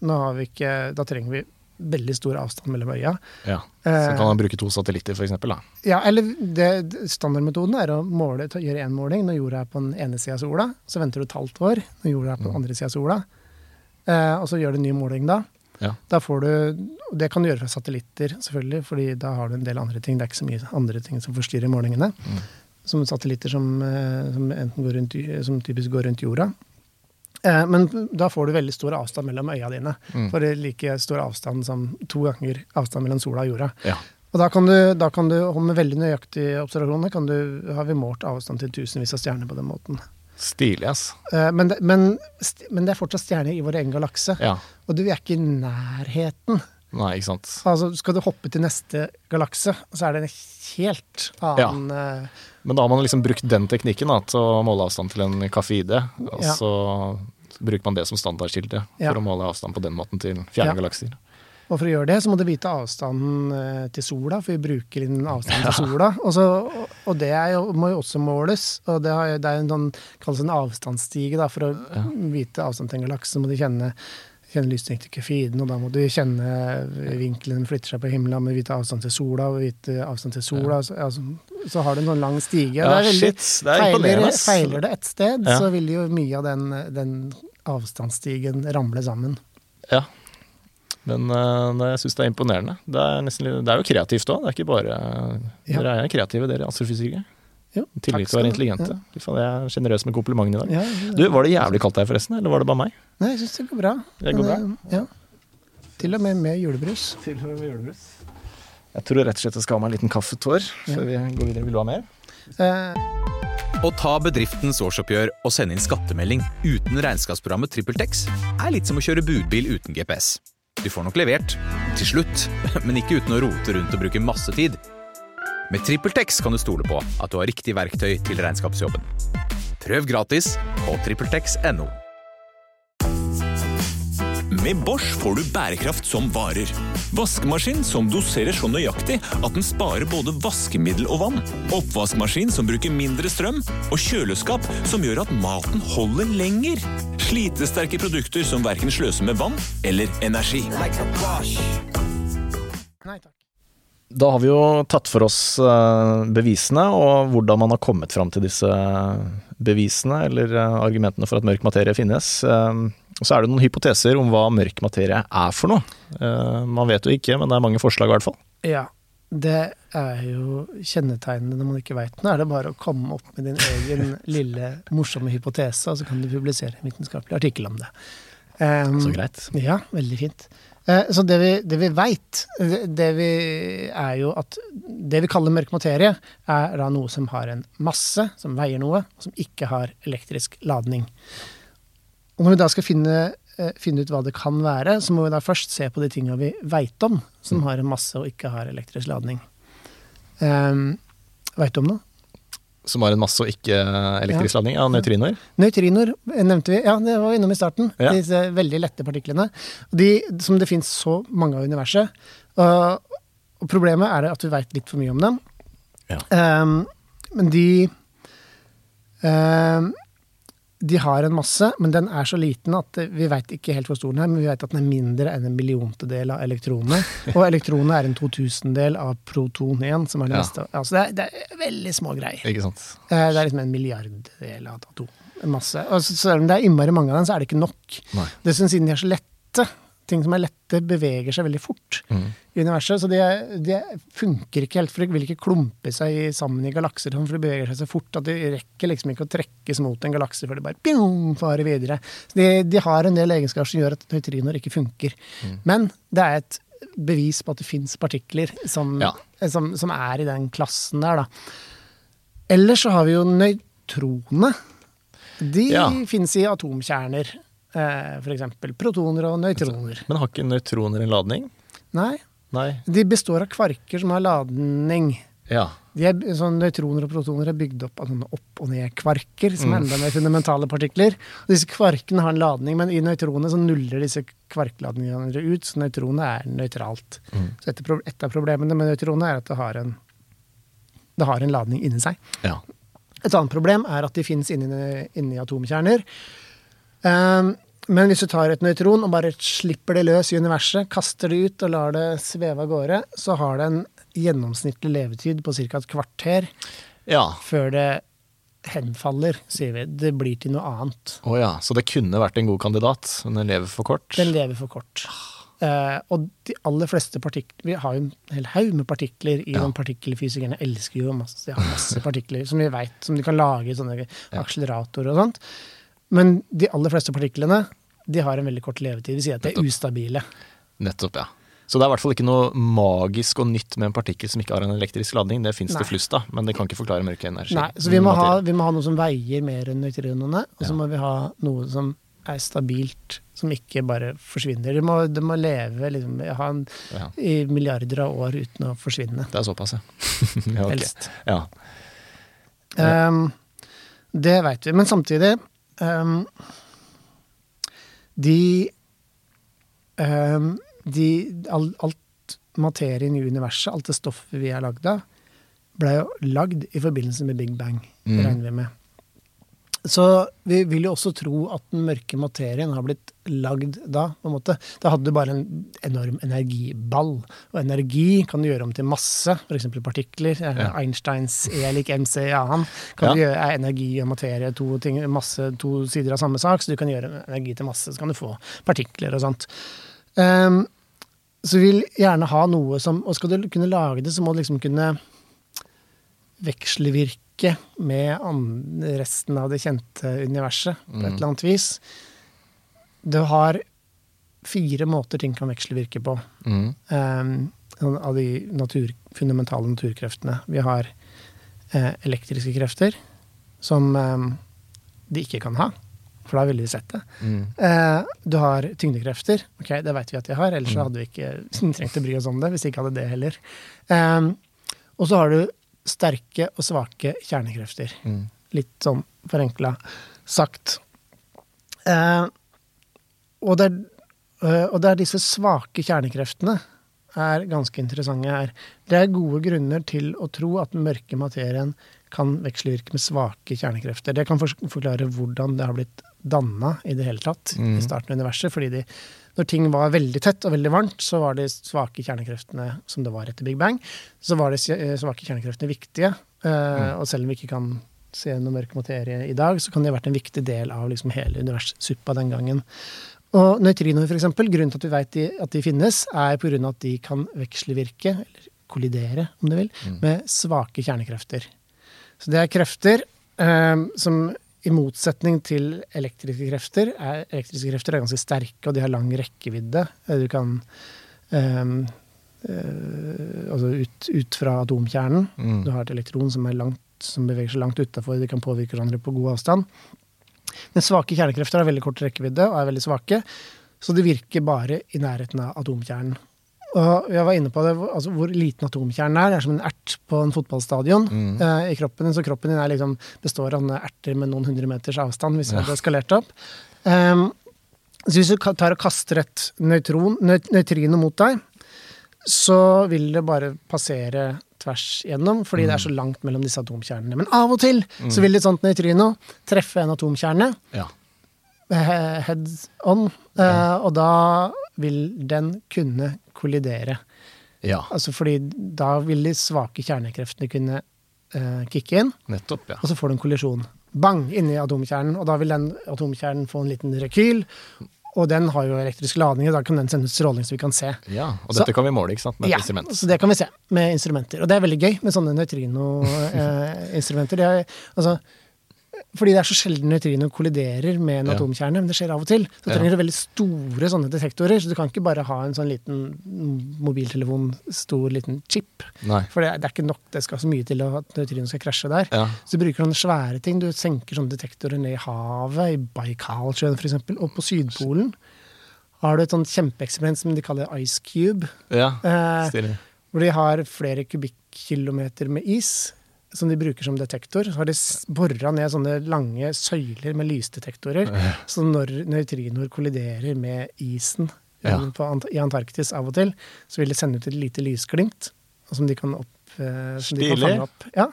Ikke, da trenger vi veldig stor avstand mellom øya. Ja. Så Eh, kan man bruke to satellitter. Da. ja, eller det, standardmetoden er å måle, ta, gjøre én måling når jorda er på den ene sida av sola. Så venter du et halvt år når jorda er på den Mm. andre sida av sola. Eh, og så gjør du en ny måling da. Ja. Da får du, Det kan du gjøre fra satellitter, selvfølgelig, fordi da har du en del andre ting. Det er ikke så mye andre ting som forstyrrer målingene. Mm. Som satellitter som, eh, som, enten går rundt, som typisk går rundt jorda. Eh, men da får du veldig stor avstand mellom øya dine. Mm. For det er like stor avstand som to ganger avstand mellom sola og jorda. Ja. Og da kan du, da kan du med veldig nøyaktige observasjoner, kan du, har vi målt avstand til tusenvis av stjerner på den måten. Stilig, ass. Eh, Men, men, men det er fortsatt stjerner i vår egen galakse. Ja. Og du er ikke i nærheten. Nei, ikke sant. Altså, skal du hoppe til neste galakse, så er det en helt annen eh, Men da har man liksom brukt den teknikken da, til å måle avstand til en kaffeide, og Ja. så bruker man det som standardkilde Ja. for å måle avstand på den måten til fjerne Ja. galakser. Og for å gjøre det, så må du vite avstanden eh, til sola, for vi bruker inn avstanden til sola. Og, så, og- det jo, må jo også måles. Og det, har, det er en sånn, kalles en avstandsstige, da, for å vite avstand til en galakse. Så må du kjenne, kjenne lysstyrken til kefiden, og da må du kjenne vinkelen flytter seg på himmelen, med hvite vite avstand til sola, og vite avstand til sola. Så, altså, så har du en sånn lang stige. Ja, det veldig, shit, det er feiler, feiler det et sted, Ja. så vil jo mye av den, den avstandsstigen ramle sammen. Ja. Men uh, jeg syns det er imponerende. Det er, nesten, det er jo kreativt òg. Det er ikke bare Ja. Dere er kreative, dere astrofysikere. Jo, I tillegg til å være intelligente. Ja. jeg er sjenerøs med komplimentene i dag. Ja, Du, Var det jævlig kaldt her forresten, eller var det bare meg? Nei, jeg syns det går bra. Det går Men, eh, Ja. Til og med med julebrus. Jeg tror rett og slett jeg skal ha meg en liten kaffetår før vi går videre. Vil du ha mer? Eh, Å ta bedriftens årsoppgjør og sende inn skattemelding uten regnskapsprogrammet TrippelTex er litt som å kjøre budbil uten GPS. Du får nok levert, til slutt, [LAUGHS] men ikke uten å rote rundt og bruke masse tid. Med TrippelTex kan du stole på at du har riktig verktøy til regnskapsjobben. Prøv gratis på TrippelTex.no. Med Bosch får du bærekraft som varer. Vaskemaskin som doserer så nøyaktig at den sparer både vaskemiddel og vann. Oppvaskmaskin som bruker mindre strøm. Og kjøleskap som gjør at maten holder lenger. Slitesterke produkter som verken sløser med vann eller energi. Nei takk. Da har vi jo tatt for oss eh, bevisene, og hvordan man har kommet fram til disse bevisene, eller eh, argumentene for at mørk materie finnes. Eh, Så er det noen hypoteser om hva mørk materie er for noe. Eh, Man vet jo ikke, men det er mange forslag i hvert fall. Ja, det er jo kjennetegnene når man ikke veit noe. Er det bare å komme opp med din egen [LAUGHS] lille morsomme hypotese, og så kan du publisere en vitenskapelig artikkel om det. Um, Så greit. Ja, veldig fint. Eh, Så det vi, det vi veit, det, vi er jo at det vi kaller mørk materie, er da noe som har en masse, som veier noe, og som ikke har elektrisk ladning. Og når vi da skal finne, eh, finne ut hva det kan være, så må vi da først se på de tinga vi veit om, som har en masse og ikke har elektrisk ladning. Um, veit du om noe? Som har en masse og ikke elektrisk ladning. Ja, nøytrinoer. Nøytrinoer nevnte vi, ja, det var innom i starten. Ja. Disse veldig lette partiklene. De, som det fins så mange av i universet. Og, og problemet er at vi veit litt for mye om dem. Ja. Um, men de ehm, De har en masse, men den er så liten at vi veit ikke helt hvor stor den er. Men vi veit at den er mindre enn en milliontedel av elektronene. [LAUGHS] Og elektronene er en totusendel av proton 1, som er det Ja. meste. Altså det, er, det er veldig små greier. Ikke sant. Eh, Det er liksom en milliarddel av et atom. En masse. Og så- selv om det er innmari mange av dem, så er det ikke nok. Nei. Dessuten siden de er så lette, ting som er lette, beveger seg veldig fort Mm. i universet. Så det det, funker ikke helt, for de vil ikke klumpe seg sammen i galakser. For de beveger seg så fort at de rekker liksom ikke å trekkes mot en galakse før de bare pjong, farer videre. Så de, de har en del egenskaper som gjør at nøytrinoer ikke funker. Mm. Men det er et bevis på at det fins partikler som, Ja. som, som er i den klassen der, da. Ellers så har vi jo nøytronene. De Ja. finnes i atomkjerner. Eh, for eksempel protoner og nøytroner. Men har ikke nøytroner en ladning? Nei, Nei. de består av kvarker som har ladning. Ja. De er, sånn Nøytroner og protoner er bygd opp av sånne opp- og ned-kvarker, som er Mm. enda mer fundamentale partikler. Og disse kvarkene har en ladning, men i nøytronene så nuller disse kvarkladningene ut, så nøytronet er nøytralt. Mm. Så et, et av problemene med nøytronet er at det har en, det har en ladning inni seg. ja. Et annet problem er at de finnes inni, inni atomkjerner. Um, men hvis du tar et nøytron og bare slipper det løs i universet, kaster det ut og lar det sveve av gårde, så har det en gjennomsnittlig levetid på ca. et kvarter Ja. før det henfaller, sier vi. Det blir til noe annet. Å ja. Så det kunne vært en god kandidat, men den lever for kort? Den lever for kort. Eh, og de aller fleste partikler Vi har jo en hel haug med partikler i Ja. den partikkelfysikerne elsker jo masse, masse partikler som vi vet, som de kan lage i sånne akseleratorer og sånt. Men de aller fleste partiklene de har en veldig kort levetid. Vi sier at de er ustabile. Nettopp, ja. Så det er i hvert fall ikke noe magisk og nytt med en partikkel som ikke har en elektrisk ladning. Det fins det flust, da, men det kan ikke forklare mørke energi. Nei, så vi må, ha, vi må ha noe som veier mer enn nøytronene, og så Ja. må vi ha noe som er stabilt, som ikke bare forsvinner. Det må, det må leve liksom, en, Ja, i milliarder av år uten å forsvinne. det er såpass, ja. [LAUGHS] ja. Helst. Ja. Um, det veit vi. Men samtidig um, De um, de, all, Alt materien i universet, alt det stoffet vi er lagd av, ble jo lagd i forbindelse med Big Bang, Mm. regner vi med. Så vi vil jo også tro at den mørke materien har blitt lagd da. på en måte. Da hadde du bare en enorm energiball. Og energi kan du gjøre om til masse, f.eks. partikler. Ja. Einsteins E lik MC. Kan Ja. du gjøre, er energi og materie to, ting, masse, to sider av samme sak, så du kan gjøre energi til masse, så kan du få partikler og sånt. Um, så vi vil gjerne ha noe som Og skal du kunne lage det, så må du liksom kunne vekslevirke med resten av det kjente universet på et eller annet vis. Du har fire måter ting kan vekslevirke på Mm. um, av de natur, fundamentale naturkreftene. Vi har uh, elektriske krefter, som um, de ikke kan ha, for da ville de sett det. Mm. Uh, du har tyngdekrefter. Ok, det vet vi at de har, ellers så hadde vi ikke [LAUGHS] trengt å bry oss om det. hvis vi ikke hadde det heller. Um, og så har du sterke og svake kjernekrefter. Mm. Litt sånn forenkla sagt. Eh, og det er Eh, og det er disse svake kjernekreftene er ganske interessante her. Det er gode grunner til å tro at den mørke materien kan vekselvirke med svake kjernekrefter. Det kan forklare hvordan det har blitt danna i det hele tatt i starten av universet. fordi de, når ting var veldig tett og veldig varmt, så var de svake kjernekreftene som det var etter Big Bang, så var de svake kjernekreftene viktige. Mm. Og selv om vi ikke kan se noe mørk materie i dag, så kan de ha vært en viktig del av liksom hele universsuppa den gangen. Og nøytrinoer, eksempel, grunnen til at vi vet de, at de finnes, er av at de kan vekslevirke, eller kollidere, om du vil, med svake kjernekrefter. Så det er krefter eh, som i motsetning til elektriske krefter er, Elektriske krefter er ganske sterke, og de har lang rekkevidde. Eh, Du kan um, uh, Altså ut, ut fra atomkjernen. Mm. Du har et elektron som, langt, som beveger seg langt utafor, de kan påvirke hverandre på god avstand. Men svake kjernekrefter har veldig kort rekkevidde og er veldig svake, så de virker bare i nærheten av atomkjernen. Og jeg var inne på det, altså hvor liten atomkjernen er. Det er som en ert på en fotballstadion eh, i kroppen din. Så kroppen din er liksom, består av erter med noen hundre meters avstand, hvis det hadde skalert opp. Um, så hvis du tar og kaster et nøytron, nøyt, nøytrino mot deg, så vil det bare passere tvers gjennom, fordi det er så langt mellom disse atomkjernene. Men av og til så vil et sånt nøytrino treffe en atomkjerne, Ja. Head heads on, eh, og da vil den kunne kollidere. ja. Altså fordi da vil de svake kjernekreftene kunne uh, kicke inn, Nettopp, ja. og så får du en kollisjon. Bang! Inni atomkjernen, og da vil den atomkjernen få en liten rekyl. Og den har jo elektrisk ladning, og da kan den sende ut stråling så vi kan se. ja. Og Så- dette kan vi måle, ikke sant, med et Ja, instrument. så det kan vi se med instrumenter. Og det er veldig gøy med sånne nøytrinoinstrumenter. eh, altså, fordi det er så sjelden nøytrino kolliderer med en Ja. atomkjerne, men det skjer av og til. Så trenger du veldig store sånne detektorer, så du kan ikke bare ha en sånn liten mobiltelefon, stor liten chip. Nei. For det, er- det er ikke nok, det skal så mye til at nøytrino skal krasje der. Ja. Så du bruker sånne svære ting. Du senker sånne detektorer ned i havet, i Baikalsjøen f.eks., og på Sydpolen har du et sånt kjempeeksperiment som de kaller Ice Cube. Ja, Eh, hvor de har flere kubikkilometer med is som de bruker som detektor. Så har de bora ned sånne lange søyler med lysdetektorer. Så når nøytrinoer kolliderer med isen Ja. på, Ant- i Antarktis av og til, så vil det sende ut et lite lysglimt som de kan, opp, eh, som de kan fange opp. Ja.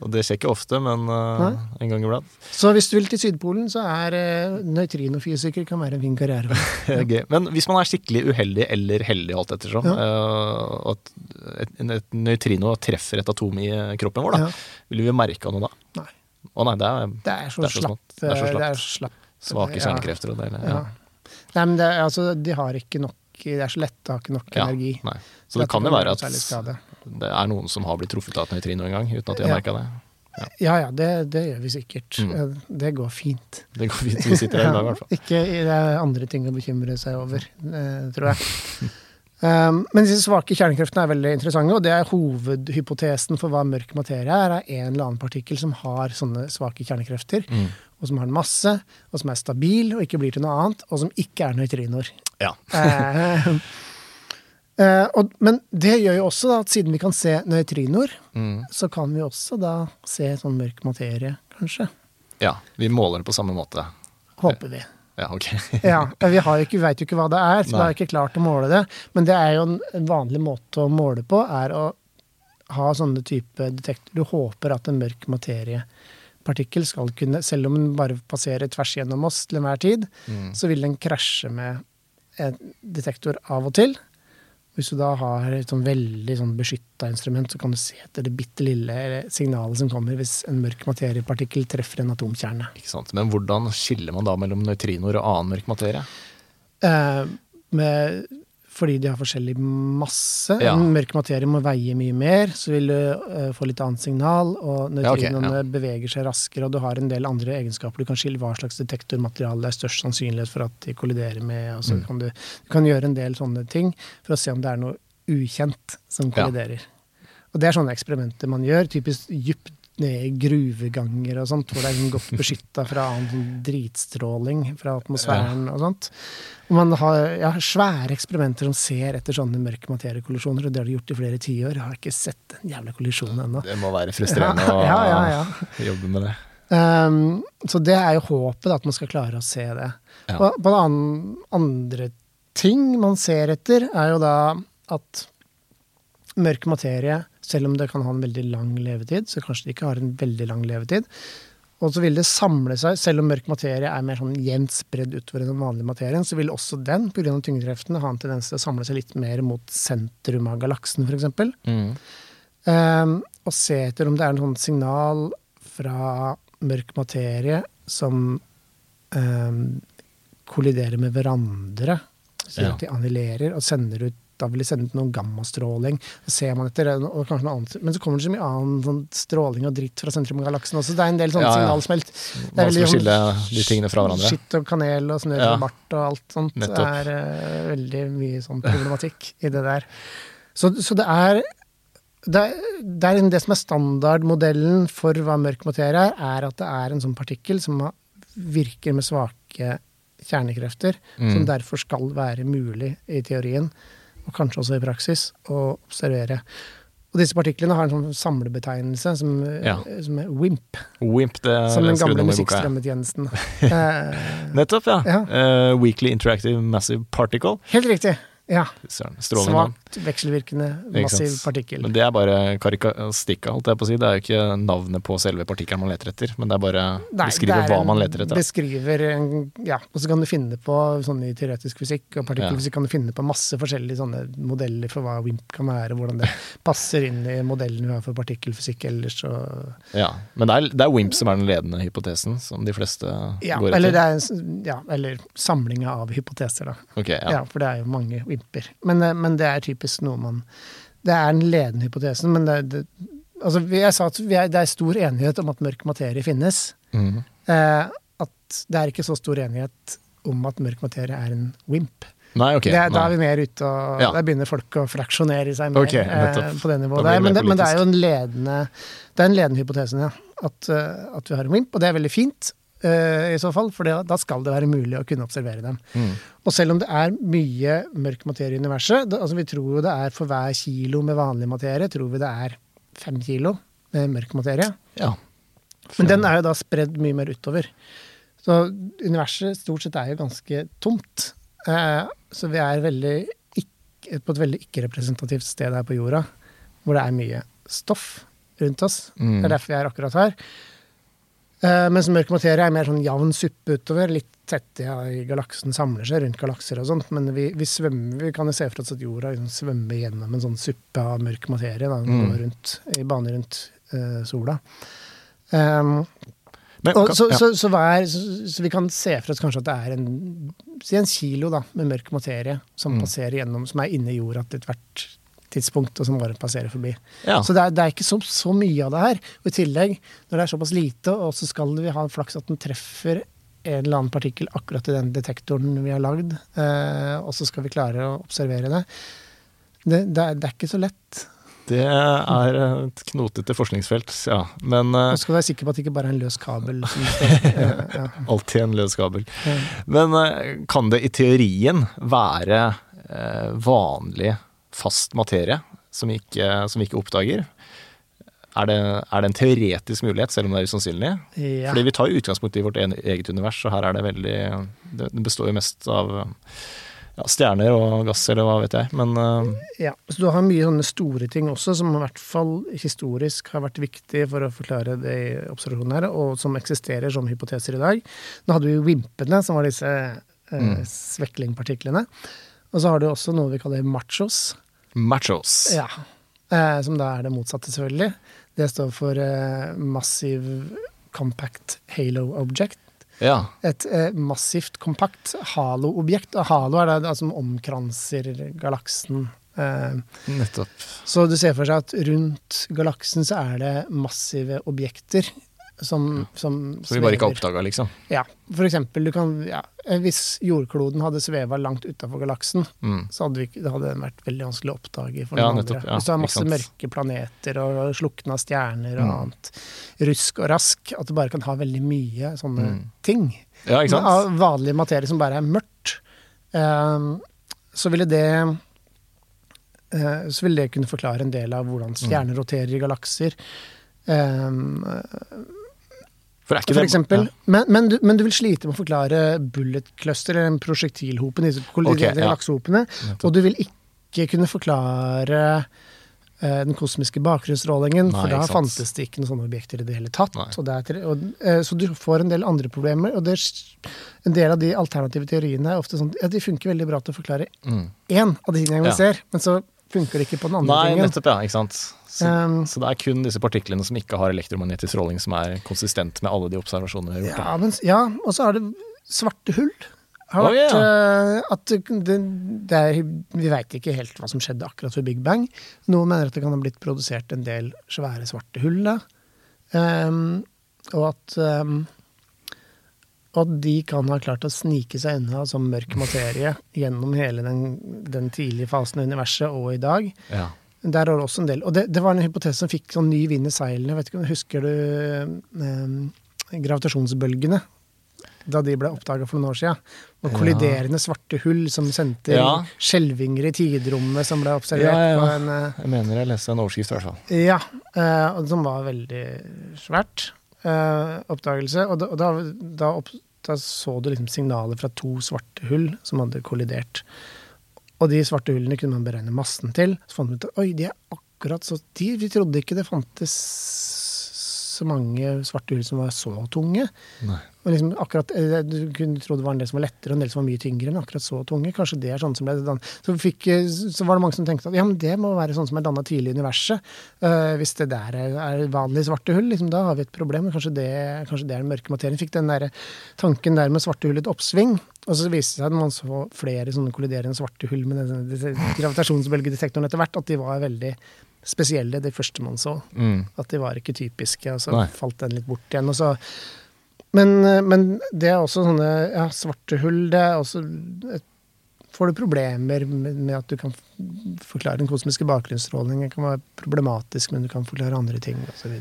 Og det skjer ikke ofte, men uh, en gang iblant. Så hvis du vil til Sydpolen, så er uh, nøytrinofysiker kan være en fin karriere. [LAUGHS] okay. Men hvis man er skikkelig uheldig eller heldig, alt ettersom, Ja. uh, at et, et nøytrino treffer et atom i eh, kroppen vår, da, Ja. vil vi merke noe da? Nei. Å nei, det er Det er så, Det er så. Det er eh, er så slapt. svake Ja. og det. Ja. Nei, men det, altså, de har ikke nok Det er så lett de har ikke nok energi. Nei. Så det kan jo være at. Det er noen som har blitt truffet av et nøytrino en gang, uten at de har Ja. merka det. Ja ja, det, det gjør vi sikkert. Mm. Eh, Det går fint. Det går fint, vi sitter her i dag i hvert fall. [LAUGHS] Ikke det er andre ting å bekymre seg over, eh, tror jeg. [LAUGHS] Um, men disse svake kjernekreftene er veldig interessante, og det er hovedhypotesen for hva mørk materie er, er en eller annen partikkel som har sånne svake kjernekrefter, Mm. og som har en masse, og som er stabil og ikke blir til noe annet, og som ikke er nøytrinoer. Ja. Eh, eh, og, men det gjør jo også da, at siden vi kan se nøytrinoer, Mm. så kan vi også da se sånn mørk materie, kanskje. ja. Vi måler det på samme måte. Håper vi. Ja, ok. [LAUGHS] Ja, Vi, har jo ikke, vet jo ikke hva det er, så vi Nei. har ikke klart å måle det. Men det er jo en, en vanlig måte å måle på, er å ha sånne type detektorer. Du håper at en mørk materiepartikkel skal kunne, selv om den bare passerer tvers gjennom oss til enhver tid, Mm. så vil den krasje med en detektor av og til. Hvis du da har et sånn veldig sånn beskytta instrument, så kan du se etter det bitte lille signalet som kommer hvis en mørk materiepartikkel treffer en atomkjerne. Ikke sant? Men hvordan skiller man da mellom nøytrinoer og annen mørk materie? Eh, med, fordi de har forskjellig masse. Ja. Mørk materie må veie mye mer, så vil du uh, få litt annet signal. Og Ja, okay, ja. beveger seg raskere, og du har en del andre egenskaper. Du kan skille hva slags detektormateriale det er størst sannsynlighet for at de kolliderer med. Og så Mm. kan du, du kan gjøre en del sånne ting for å se om det er noe ukjent som kolliderer. Og det er sånne eksperimenter man gjør, typisk dypt ned i gruveganger og sånt, hvor det er godt beskytta fra annen dritstråling fra atmosfæren og sånt. Og man har ja, svære eksperimenter som ser etter sånne mørke materiekollisjoner, og det har de gjort i flere tiår. Jeg har ikke sett en jævla kollisjon ennå. Det må være frustrerende [LAUGHS] Ja, ja, ja. å jobbe med det. Um, så det er jo håpet, da, at man skal klare å se det. Ja. På, den andre ting man ser etter, er jo da at mørk materie, selv om det kan ha en veldig lang levetid, så kanskje det ikke har en veldig lang levetid. Og så vil det samle seg, selv om mørk materie er mer sånn jevnt spredd utover den vanlige materien, så vil også den, pga. tyngdekreftene ha en tendens til å samle seg litt mer mot sentrum av galaksen, f.eks. Mm. Um, og se etter om det er en sånn signal fra mørk materie som um, kolliderer med hverandre. Så Ja. at de annullerer og sender ut da vil de sende ut noen gammastråling. Så ser man etter, og kanskje noe annet. Men så kommer det så mye annen sånn stråling og dritt fra sentrum av galaksen også. Det er en del sånne Ja, ja. signalsmelt. Det er Vanskelig å veldig skille de tingene fra hverandre. Skitt og kanel og snørr Ja. og bart og alt sånt. Det er uh, veldig mye sånn problematikk i det der. Så, så det er det, det er det som er standardmodellen for hva mørk materie er, er at det er en sånn partikkel som virker med svake kjernekrefter, som Mm. derfor skal være mulig i teorien, og kanskje også i praksis, å observere. Og disse partiklene har en sånn samlebetegnelse som, Ja. som er WIMP, WIMP, det som den gamle musikkstrømmetjenesten. [LAUGHS] Eh, Nettopp, ja. Ja. Uh, Weekly Interactive Massive Particle. helt riktig. Ja. Svakt vekselvirkende, massiv partikkel. Men det er bare karikastikka, holdt jeg på å si. Det er jo ikke navnet på selve partikkelen man leter etter, men det er bare Nei, beskriver er hva man leter etter. Beskriver ja, Og så kan du finne på sånn i teoretisk fysikk og partikkelfysikk kan du finne på masse forskjellige sånne modeller for hva WIMP kan være, og hvordan det passer inn i modellen vi har for partikkelfysikk ellers. Og, Ja, Men det er, det er WIMP som er den ledende hypotesen, som de fleste ja, går eller, etter. det er, ja, eller samlinga av hypoteser, da. Ok, Ja. ja. for det er jo mange WIMP-er. Men, eh, men det er typisk noe man Det er den ledende hypotesen, men det, det Altså, jeg sa at vi er, det er stor enighet om at mørk materie finnes. Mm. Eh, at det er ikke så stor enighet om at mørk materie er en WIMP. Nei, okay, det, da er vi mer ute og Ja. Der begynner folk å fraksjonere seg mer okay, eh, på det nivået. det. Men, det, men det er jo en ledende Det er en ledende hypotesen, ja. At, eh, at vi har en WIMP, og det er veldig fint. Eh, I så fall, for da skal det være mulig å kunne observere dem. Mm. Og selv om det er mye mørk materie i universet det, altså Vi tror jo det er for hver kilo med vanlig materie, tror vi det er fem kilo med mørk materie. Ja. Men den er jo da spredd mye mer utover. Så universet stort sett er jo ganske tomt. Eh, så vi er veldig ikke, på et veldig ikke-representativt sted her på jorda, hvor det er mye stoff rundt oss. Mm. Det er derfor vi er akkurat her. Eh, mens mørk materie er mer sånn jevn suppe utover. Litt tett ja, i galaksen samler seg rundt galakser og sånt. Men vi, vi, svømmer, vi kan jo se for oss at jorda liksom svømmer gjennom en sånn suppe av mørk materie. Da, Mm. rundt, I bane rundt uh, sola. Um, Men, og, så, ja. så, så, hva er, så, vi kan se for oss kanskje at det er en, en kilo da, med mørk materie som Mm. passerer gjennom, som er inni jorda til ethvert tidspunkt, og som bare passerer forbi. ja. Så det er, det er ikke så, så mye av det her. Og i tillegg, når det er såpass lite, og så skal vi ha en flaks at den treffer en eller annen partikkel akkurat i den detektoren vi har lagd, eh, og så skal vi klare å observere det. Det, det, er, det er ikke så lett. Det er et knotete forskningsfelt, ja. Men Man skal være sikker på at det ikke bare er en løs kabel. [LAUGHS] Alltid ja. en løs kabel. Men uh, kan det i teorien være uh, vanlig fast materie som vi ikke, som vi ikke oppdager? Er det, er det en teoretisk mulighet, selv om det er usannsynlig? Ja. Fordi vi tar jo utgangspunkt i vårt eget univers, og her er det veldig Det består jo mest av ja, stjerner og gass, eller hva vet jeg. Men uh... Ja, så du har mye sånne store ting også, som i hvert fall historisk har vært viktig for å forklare det i observasjonen her, og som eksisterer som hypoteser i dag. Nå hadde vi vimpene, som var disse uh, Mm. sveklingpartiklene. Og så har du også noe vi kaller machos, machos. ja. eh, som da er det motsatte, selvfølgelig. Det står for eh, Massive Compact Halo Object. Ja. Et eh, massivt, kompakt halo-objekt. Halo er det, det som omkranser galaksen. Eh, Nettopp. så du ser for seg at rundt galaksen så er det massive objekter som, som Så vi bare ikke har oppdaga, liksom. Ja, for eksempel, du kan, ja, hvis jordkloden hadde sveva langt utafor galaksen, Mm. så hadde, vi, det hadde den vært veldig vanskelig å oppdage for Ja, nettopp, andre. Hvis du har masse mørke planeter og slukna stjerner og Mm. annet rusk og rask, at du bare kan ha veldig mye sånne Mm. ting av vanlig materie som bare er mørkt, eh, så ville det eh, så ville det kunne forklare en del av hvordan Mm. stjerner roterer i galakser. Eh, For For det eksempel. Men, men, du, men du vil slite med å forklare bullet cluster, eller en prosjektilhopen, disse kolliderende okay, ja. laksehopene. Og du vil ikke kunne forklare eh, den kosmiske bakgrunnsstrålingen, for da fantes det ikke noen sånne objekter i det hele tatt. Nei. Og eh, så du får en del andre problemer. Og det, en del av de alternative teoriene er ofte sånn ja, de funker veldig bra til å forklare Mm. én av de tingene vi Ja. ser, men så funker det ikke på den andre Nei, tingen. nettopp, ja. Ikke sant. Så, Um, så det er kun disse partiklene som ikke har elektromagnetisk stråling, som er konsistent med alle de observasjonene vi har gjort. Ja, men, ja, og så er det svarte hull. Har vært, ja. eh, at det, det er, vi veit ikke helt hva som skjedde akkurat ved Big Bang. Noen mener at det kan ha blitt produsert en del svære svarte hull da. Um, og at ehm, og at de kan ha klart å snike seg unna som mørk materie gjennom hele den, den tidlige fasen av universet og i dag. Ja. Der er det også en del. Og det, det var en hypotese som fikk sånn ny vind i seilene. Vet ikke, om- Husker du eh, gravitasjonsbølgene? Da de ble oppdaga for noen år siden. Og kolliderende svarte hull som sendte Ja. skjelvinger i tidrommet som ble observert Ja, ja, en eh, Jeg mener jeg leste en overskrift, i hvert fall. Ja, eh, og som var veldig svært oppdagelse. Og da, og da, da, opp, da så du liksom signaler fra to svarte hull som hadde kollidert. Og de svarte hullene kunne man beregne massen til. Så fant man ut at oi, de er akkurat så de, Vi trodde ikke det fantes så mange svarte hull som var så tunge. Liksom akkurat, eh, Du kunne tro det var en del som var lettere og en del som var mye tyngre, men akkurat så tunge. Kanskje det er sånn som ble dannet. Så, fikk, eh, så var det mange som tenkte at ja, men det må være sånn som er danna tidlig i universet. Uh, hvis det der er, er vanlige svarte hull, liksom, da har vi et problem. Kanskje det, kanskje det er den mørke materien. Fikk den der tanken der med svarte hull et oppsving. Og så viste det seg at man så flere sånne kolliderende svarte hull med gravitasjonsbølgedetektoren etter hvert, at de var veldig spesielle, de første man så. Mm. At de var ikke typiske, og så Nei. falt den litt bort igjen. Og så, men, men det er også sånne ja, svarte hull. Det er også et, Får du problemer med, at du kan forklare den kosmiske bakgrunnsstrålingen? Kan være problematisk, men du kan forklare andre ting osv.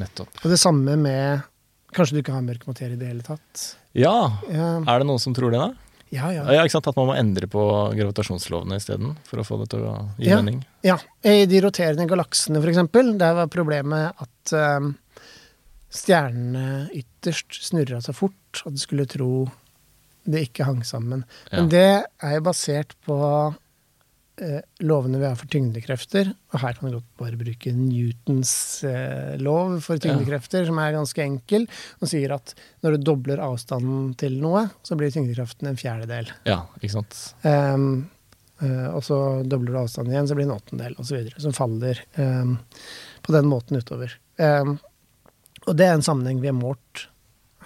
Nettopp. og det samme med Kanskje du ikke har mørk materie i det hele tatt? Ja, Ja, er det noen som tror det, da? Ja. ja. Ja, ikke sant? At man må endre på gravitasjonslovene isteden, for å få det til å gi Ja. mening? Ja, I de roterende galaksene, eksempel, der var problemet at eh, stjernene ytterst snurra så fort at du skulle tro det ikke hang sammen. Men det er jo basert på lovene vi har for tyngdekrefter. Og her kan vi godt bare bruke Newtons eh, lov for tyngdekrefter, som er ganske enkel, og sier at når du dobler avstanden til noe, så blir tyngdekraften en fjerdedel. Ja, ikke sant? Um, uh, og så dobler du avstanden igjen, så blir det en åttendel osv. Som faller um, på den måten utover. Um, og det er en sammenheng vi har målt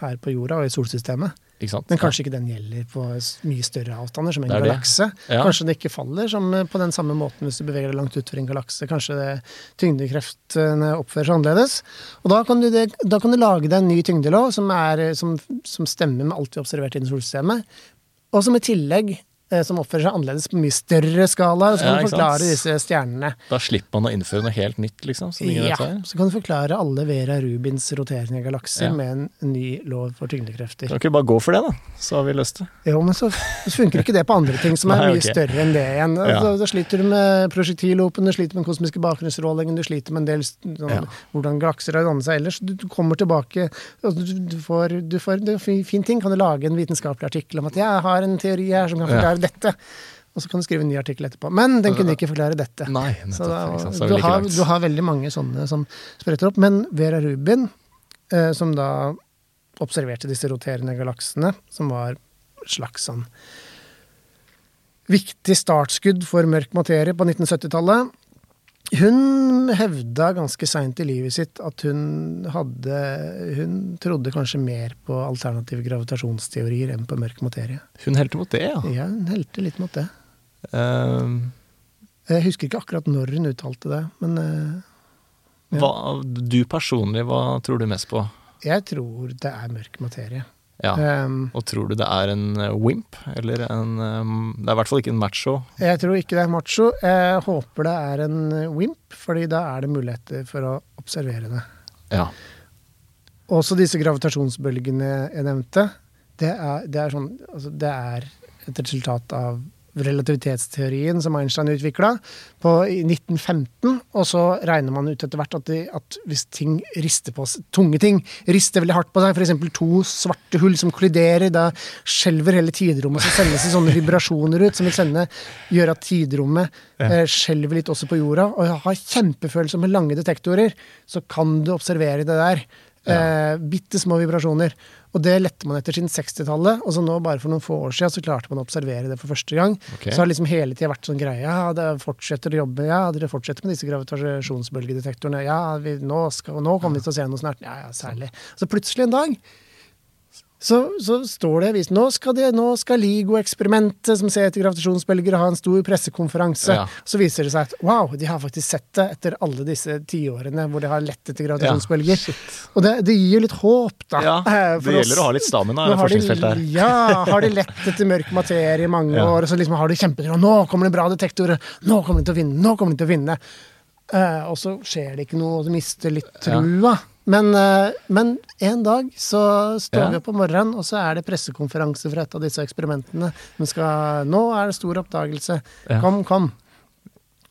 her på jorda og i solsystemet. Men kanskje ikke den gjelder på mye større avstander, som en galakse. Ja. Kanskje det ikke faller som eh, på den samme måten hvis du beveger deg langt utfor en galakse. Kanskje det, tyngdekreftene oppfører seg annerledes. Og da kan, du, det, da kan du lage deg en ny tyngdelov som, er, som, som stemmer med alt vi har observert innen solsystemet, og som i tillegg eh, som oppfører seg annerledes på mye større skala, og så kan Ja, du forklare disse stjernene. Da slipper man å innføre noe helt nytt, liksom? Som ingen Ja, så kan du forklare alle Vera Rubins roterende galakser Ja. med en, ny lov for tyngdekrefter. Kan ikke vi bare gå for det, da? Så har vi løst det. Jo, men så, funker ikke det på andre ting som er [LAUGHS] Nei, mye større enn det igjen. Ja. Da, da sliter du med prosjektilhopen, du sliter med den kosmiske bakgrunnsstrålingen, du sliter med en del sånn, hvordan galakser har dannet seg ellers. Du, du kommer tilbake og du, du får, du får Det er en fin ting. Kan du lage en vitenskapelig artikkel om at 'jeg har en teori her som kan forklare dette', og så kan du skrive en ny artikkel etterpå. Men den kunne ikke forklare dette. Nei, Så nettopp. da. Du, like har, du har veldig mange sånne som spretter opp. Men Vera Rubin, eh, som da observerte disse roterende galaksene, som var slags sånn viktig startskudd for mørk materie på 1970-tallet. Hun hevda ganske seint i livet sitt at hun hadde Hun trodde kanskje mer på alternative gravitasjonsteorier enn på mørk materie. Hun helte mot det, ja. Ja, hun helte litt mot det. Ehm, Jeg husker ikke akkurat når hun uttalte det, men uh, Ja. hva, du personlig, hva tror du mest på? jeg tror det er mørk materie. Ja. Um, Og tror du det er en eh, wimp, eller en um, Det er i hvert fall ikke en macho. jeg tror ikke det er macho. Jeg håper det er en wimp, fordi da er det muligheter for å observere det. Ja. Også disse gravitasjonsbølgene jeg nevnte, det er, det er sånn Altså, det er et resultat av relativitetsteorien som Einstein utvikla i 1915. Og så regner man ut etter hvert at, de, at hvis ting rister på seg, tunge ting rister veldig hardt på seg, f.eks. to svarte hull som kolliderer, da skjelver hele tidrommet, så sendes det sånne [LAUGHS] vibrasjoner ut som vil sende, gjøre at tidrommet eh, skjelver litt også på jorda. Og har kjempefølelse med lange detektorer, så kan du observere det der. Eh, Bitte små vibrasjoner. Og det lette man etter siden 60-tallet. Og så nå, bare for noen få år siden, så klarte man å observere det for første gang. Okay. Så har det liksom hele tida vært sånn greie. Ja, det fortsetter å jobbe. Ja, dere fortsetter med disse gravitasjonsbølgedetektorene. Ja, vi, nå, skal, nå kommer vi til å se noe snart. Ja, ja, særlig. Så plutselig en dag så, så står det i avisen nå skal, det- nå skal LIGO-eksperimentet som ser etter gravitasjonsbølger, ha en stor pressekonferanse. Ja. Så viser det seg at wow, de har faktisk sett det etter alle disse tiårene hvor de har lett etter gravitasjonsbølger. og det, det gir jo litt håp, da. Ja, eh, det gjelder å ha litt stamina i forskningsfeltet her. Ja, har de lett etter mørk materie i mange Ja. år, og så liksom har de kjempetro. Nå kommer det bra detektorer! Nå kommer de til å vinne! Nå kommer de til å vinne! Eh, og så skjer det ikke noe, og du mister litt Ja. trua. Men, uh, men en dag så står Ja. vi opp om morgenen, og så er det pressekonferanse for et av disse eksperimentene. Men skal, nå er det stor oppdagelse. Ja. Kom, kom.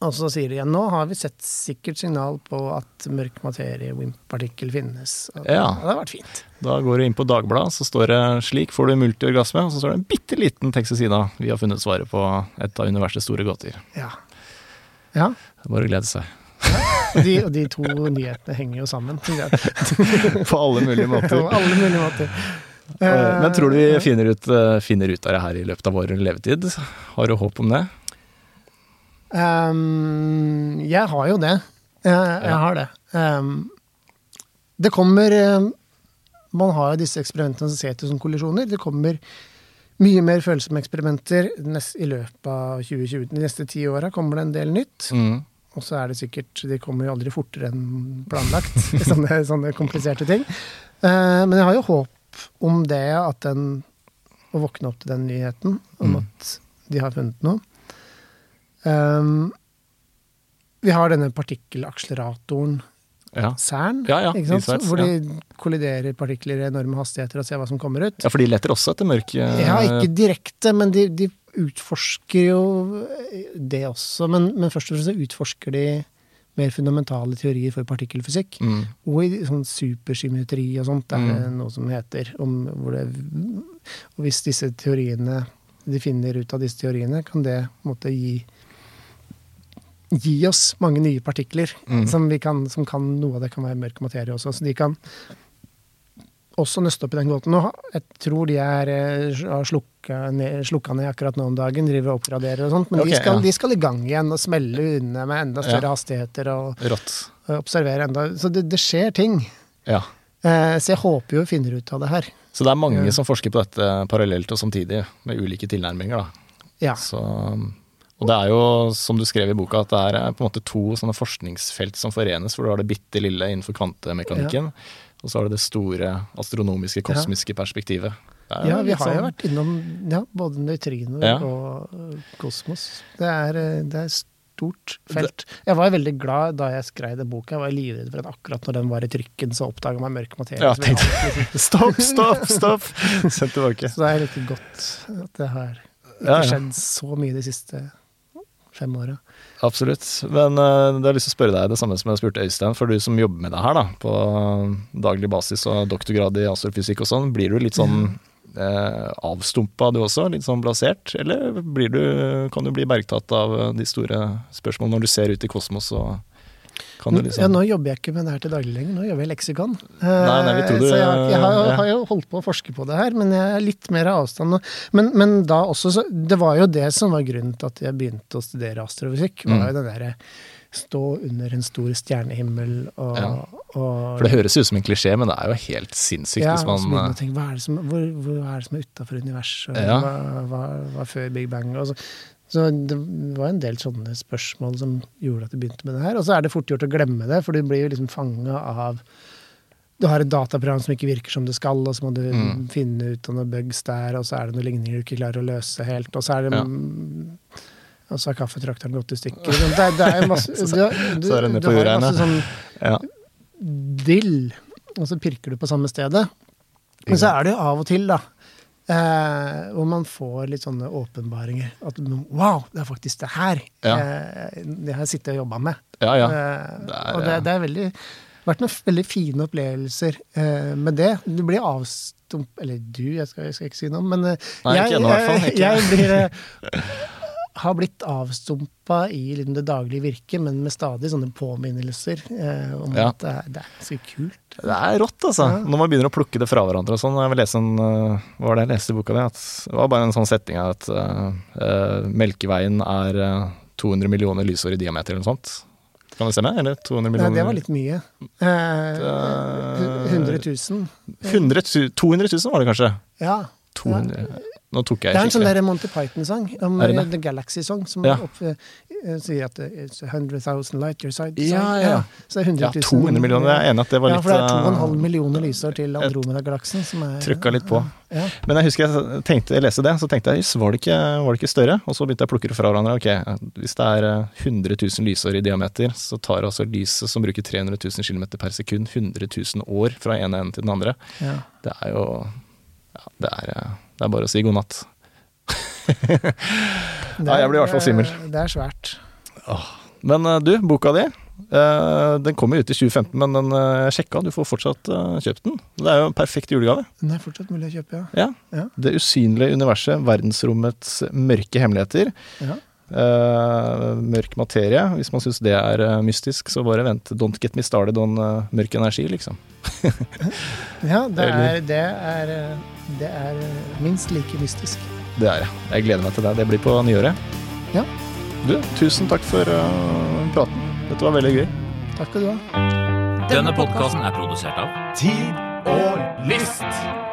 Og så sier de igjen nå har vi sett sikkert signal på at mørk materie, WIMP-partikkel, finnes. Og, Ja. og det har vært fint. Da går du inn på Dagbladet, så står det 'slik får du multiorgasme', og så står det en bitte liten tekst ved siden av. Vi har funnet svaret på et av universets store gåter. Ja. ja. Bare å glede seg. [LAUGHS] De, og de to nyhetene henger jo sammen. [LAUGHS] På alle mulige måter. På alle mulige måter. Men tror du vi Eh, finner ut, eh, finner ut av det her i løpet av vår levetid? Har du håp om det? Um, jeg har jo det. Jeg, jeg har det. Um, det kommer eh, Man har jo disse eksperimentene som ser ut som kollisjoner. Det kommer mye mer følsomme eksperimenter i løpet av 2020. De neste ti åra kommer det en del nytt. Mm. Og så er det sikkert De kommer jo aldri fortere enn planlagt, [LAUGHS] sånne, sånne kompliserte ting. Eh, men jeg har jo håp om det, at den Å våkne opp til den nyheten om Mm. at de har funnet noe. Um, vi har denne partikkelakseleratoren Ja. CERN, Ja, ja, Sveits, hvor de kolliderer partikler i enorme hastigheter og ser hva som kommer ut. ja, for de leter også etter mørk eh, Ja, ikke direkte, men de, de utforsker jo det også. Men, men først og fremst så utforsker de mer fundamentale teorier for partikkelfysikk. mm. Og i sånn supersymmetri og sånt, det er det noe som heter. Om hvor det, og hvis disse teoriene de finner ut av disse teoriene, kan det måtte gi gi oss mange nye partikler Mm. som, vi kan, som kan Noe av det kan være mørk materie også. Så de kan også nøste opp i den kvoten Og jeg tror de er eh, har slukka ned, slukka ned akkurat nå om dagen, driver og oppgraderer og sånt. Men okay, de, skal, ja. de skal i gang igjen og smelle unna med enda større Ja. hastigheter og, og observere enda Så det, det skjer ting. Ja. Eh, så jeg håper jo vi finner ut av det her. Så det er mange Ja. som forsker på dette parallelt og samtidig, med ulike tilnærminger. da. Ja. Så, og det er jo, som du skrev i boka, at det er eh, på en måte to forskningsfelt som forenes. For du har det bitte lille innenfor kvantemekanikken, og så har du det store astronomiske, kosmiske perspektivet. Er Ja, vi har har jo sånn- vært innom ja, både nøytrinoer Ja. og øh, kosmos. Det er, øh, det er stort felt. Jeg var veldig glad da jeg skrev den boka. Jeg var livredd for at akkurat når den var i trykken, så oppdaga man mørk materie. Ja, tenkte- liksom- [LAUGHS] Stopp, stopp, stopp! [LAUGHS] Send tilbake. Så det er litt godt at det har ikke Ja, ja. skjedd så mye de siste fem åra. Absolutt. Men uh, jeg har lyst til å spørre deg det samme som jeg spurte Øystein. For du som jobber med det her da, på daglig basis og doktorgrad i astrofysikk og sånn, blir du litt sånn uh, avstumpa du også? Litt sånn blasert? Eller blir du, kan du bli bergtatt av eh, de store spørsmålene når du ser ut i kosmos og kan du Ja, liksom nå jobber jeg ikke med det her til daglig lenger, nå jobber jeg i leksikon. Nei, nei, vi tror du, så jeg, jeg har, ja. har jo holdt på å forske på det her, men jeg er litt mer av avstand. Men, men da også, så, det var jo det som var grunnen til at jeg begynte å studere astrofysikk. var Mm. jo den derre stå under en stor stjernehimmel og, Ja. og For det høres ut som en klisjé, men det er jo helt sinnssykt ja, hvis man jeg å tenke, hva er det som, hvor, hvor er det som er utafor universet? Ja. Hva, hva, hva før Big Bang? Og så, så det var en del sånne spørsmål som gjorde at jeg begynte med det her. Og så er det fort gjort å glemme det, for du blir jo liksom fanga av Du har et dataprogram som ikke virker som det skal, og så må du Mm. finne ut av noen bugs der, og så er det noen ligninger du ikke klarer å løse helt, og så er det Ja. Og så har kaffetrakteren gått i stykker. Det, det er masse [LAUGHS] du, du, Så er det du på har masse sånn ja. dill, og så pirker du på samme stedet. Men så er det jo av og til, da, Eh, hvor man får litt sånne åpenbaringer. At wow, det er faktisk det her Ja. eh, det har jeg sittet og jobba med. Ja, ja. Eh, Det er, og det, det er veldig vært noen veldig fine opplevelser eh, med det. Du blir avstump... Eller du, jeg skal, jeg skal ikke si noe, men eh, Nei, ikke ennå i hvert fall, jeg, jeg blir eh, [LAUGHS] har blitt avstumpa i liksom, det daglige virket, men med stadig sånne påminnelser eh, om Ja. at det er, det er ganske kult. Det er rått, altså. Ja. Når man begynner å plukke det fra hverandre og sånn. Jeg vil lese en uh, Hva var det jeg leste i boka di? Det var bare en sånn setning av at uh, uh, Melkeveien er øh, 200 millioner lysår i diameter eller noe sånt. Kan det stemme? Eller 200 Nei, det var litt mye. Eh, Eh, 100 000. 100 200 000 var det kanskje? Ja. 200 Nå tok Det er en sånn der Monty Python-sang, det? The Galaxy Song, som Ja. opp, uh, sier at it's 100 000 light your side. Ja, ja. Så det er 100 Ja, 000. 200 millioner. Jeg er enig at det var litt ja, for det er øh, 2,5 millioner lysår til Andromeda-galaksen. som er- Trykka litt på. Ja. Men jeg husker jeg tenkte, jeg leste det, så tenkte jeg jøss, var, var det ikke større? Og så begynte jeg å plukke det fra hverandre. Ok, hvis det er eh, 100 000 lysår i diameter, så tar altså lyset som bruker 300 000 km per sekund, 100 000 år fra ene enden til den andre. Ja. Det er jo Ja, det er, det er bare å si god natt. [LAUGHS] Nei, jeg blir i hvert fall svimmel. er- Det er svært. Men eh, du, boka di, eh, den kommer jo ut i 2015, men den, eh, sjekka, du får fortsatt eh, kjøpt den. Det er jo en perfekt julegave. Den er fortsatt mulig å kjøpe, ja. Ja. Ja. Det usynlige universet, verdensrommets mørke hemmeligheter. Ja. Uh, mørk materie. Hvis man syns det er uh, mystisk, så bare vent. Don't get me started on uh, mørk energi, liksom. [LAUGHS] Ja, det er, det er, eh, det er eh, minst like mystisk. Det er jeg. Jeg gleder meg til det. Det blir på nyåret. Ja. Du, tusen takk for uh, praten. Dette var veldig gøy. Takk skal du ha. Denne podkasten er produsert av Tid og lyst.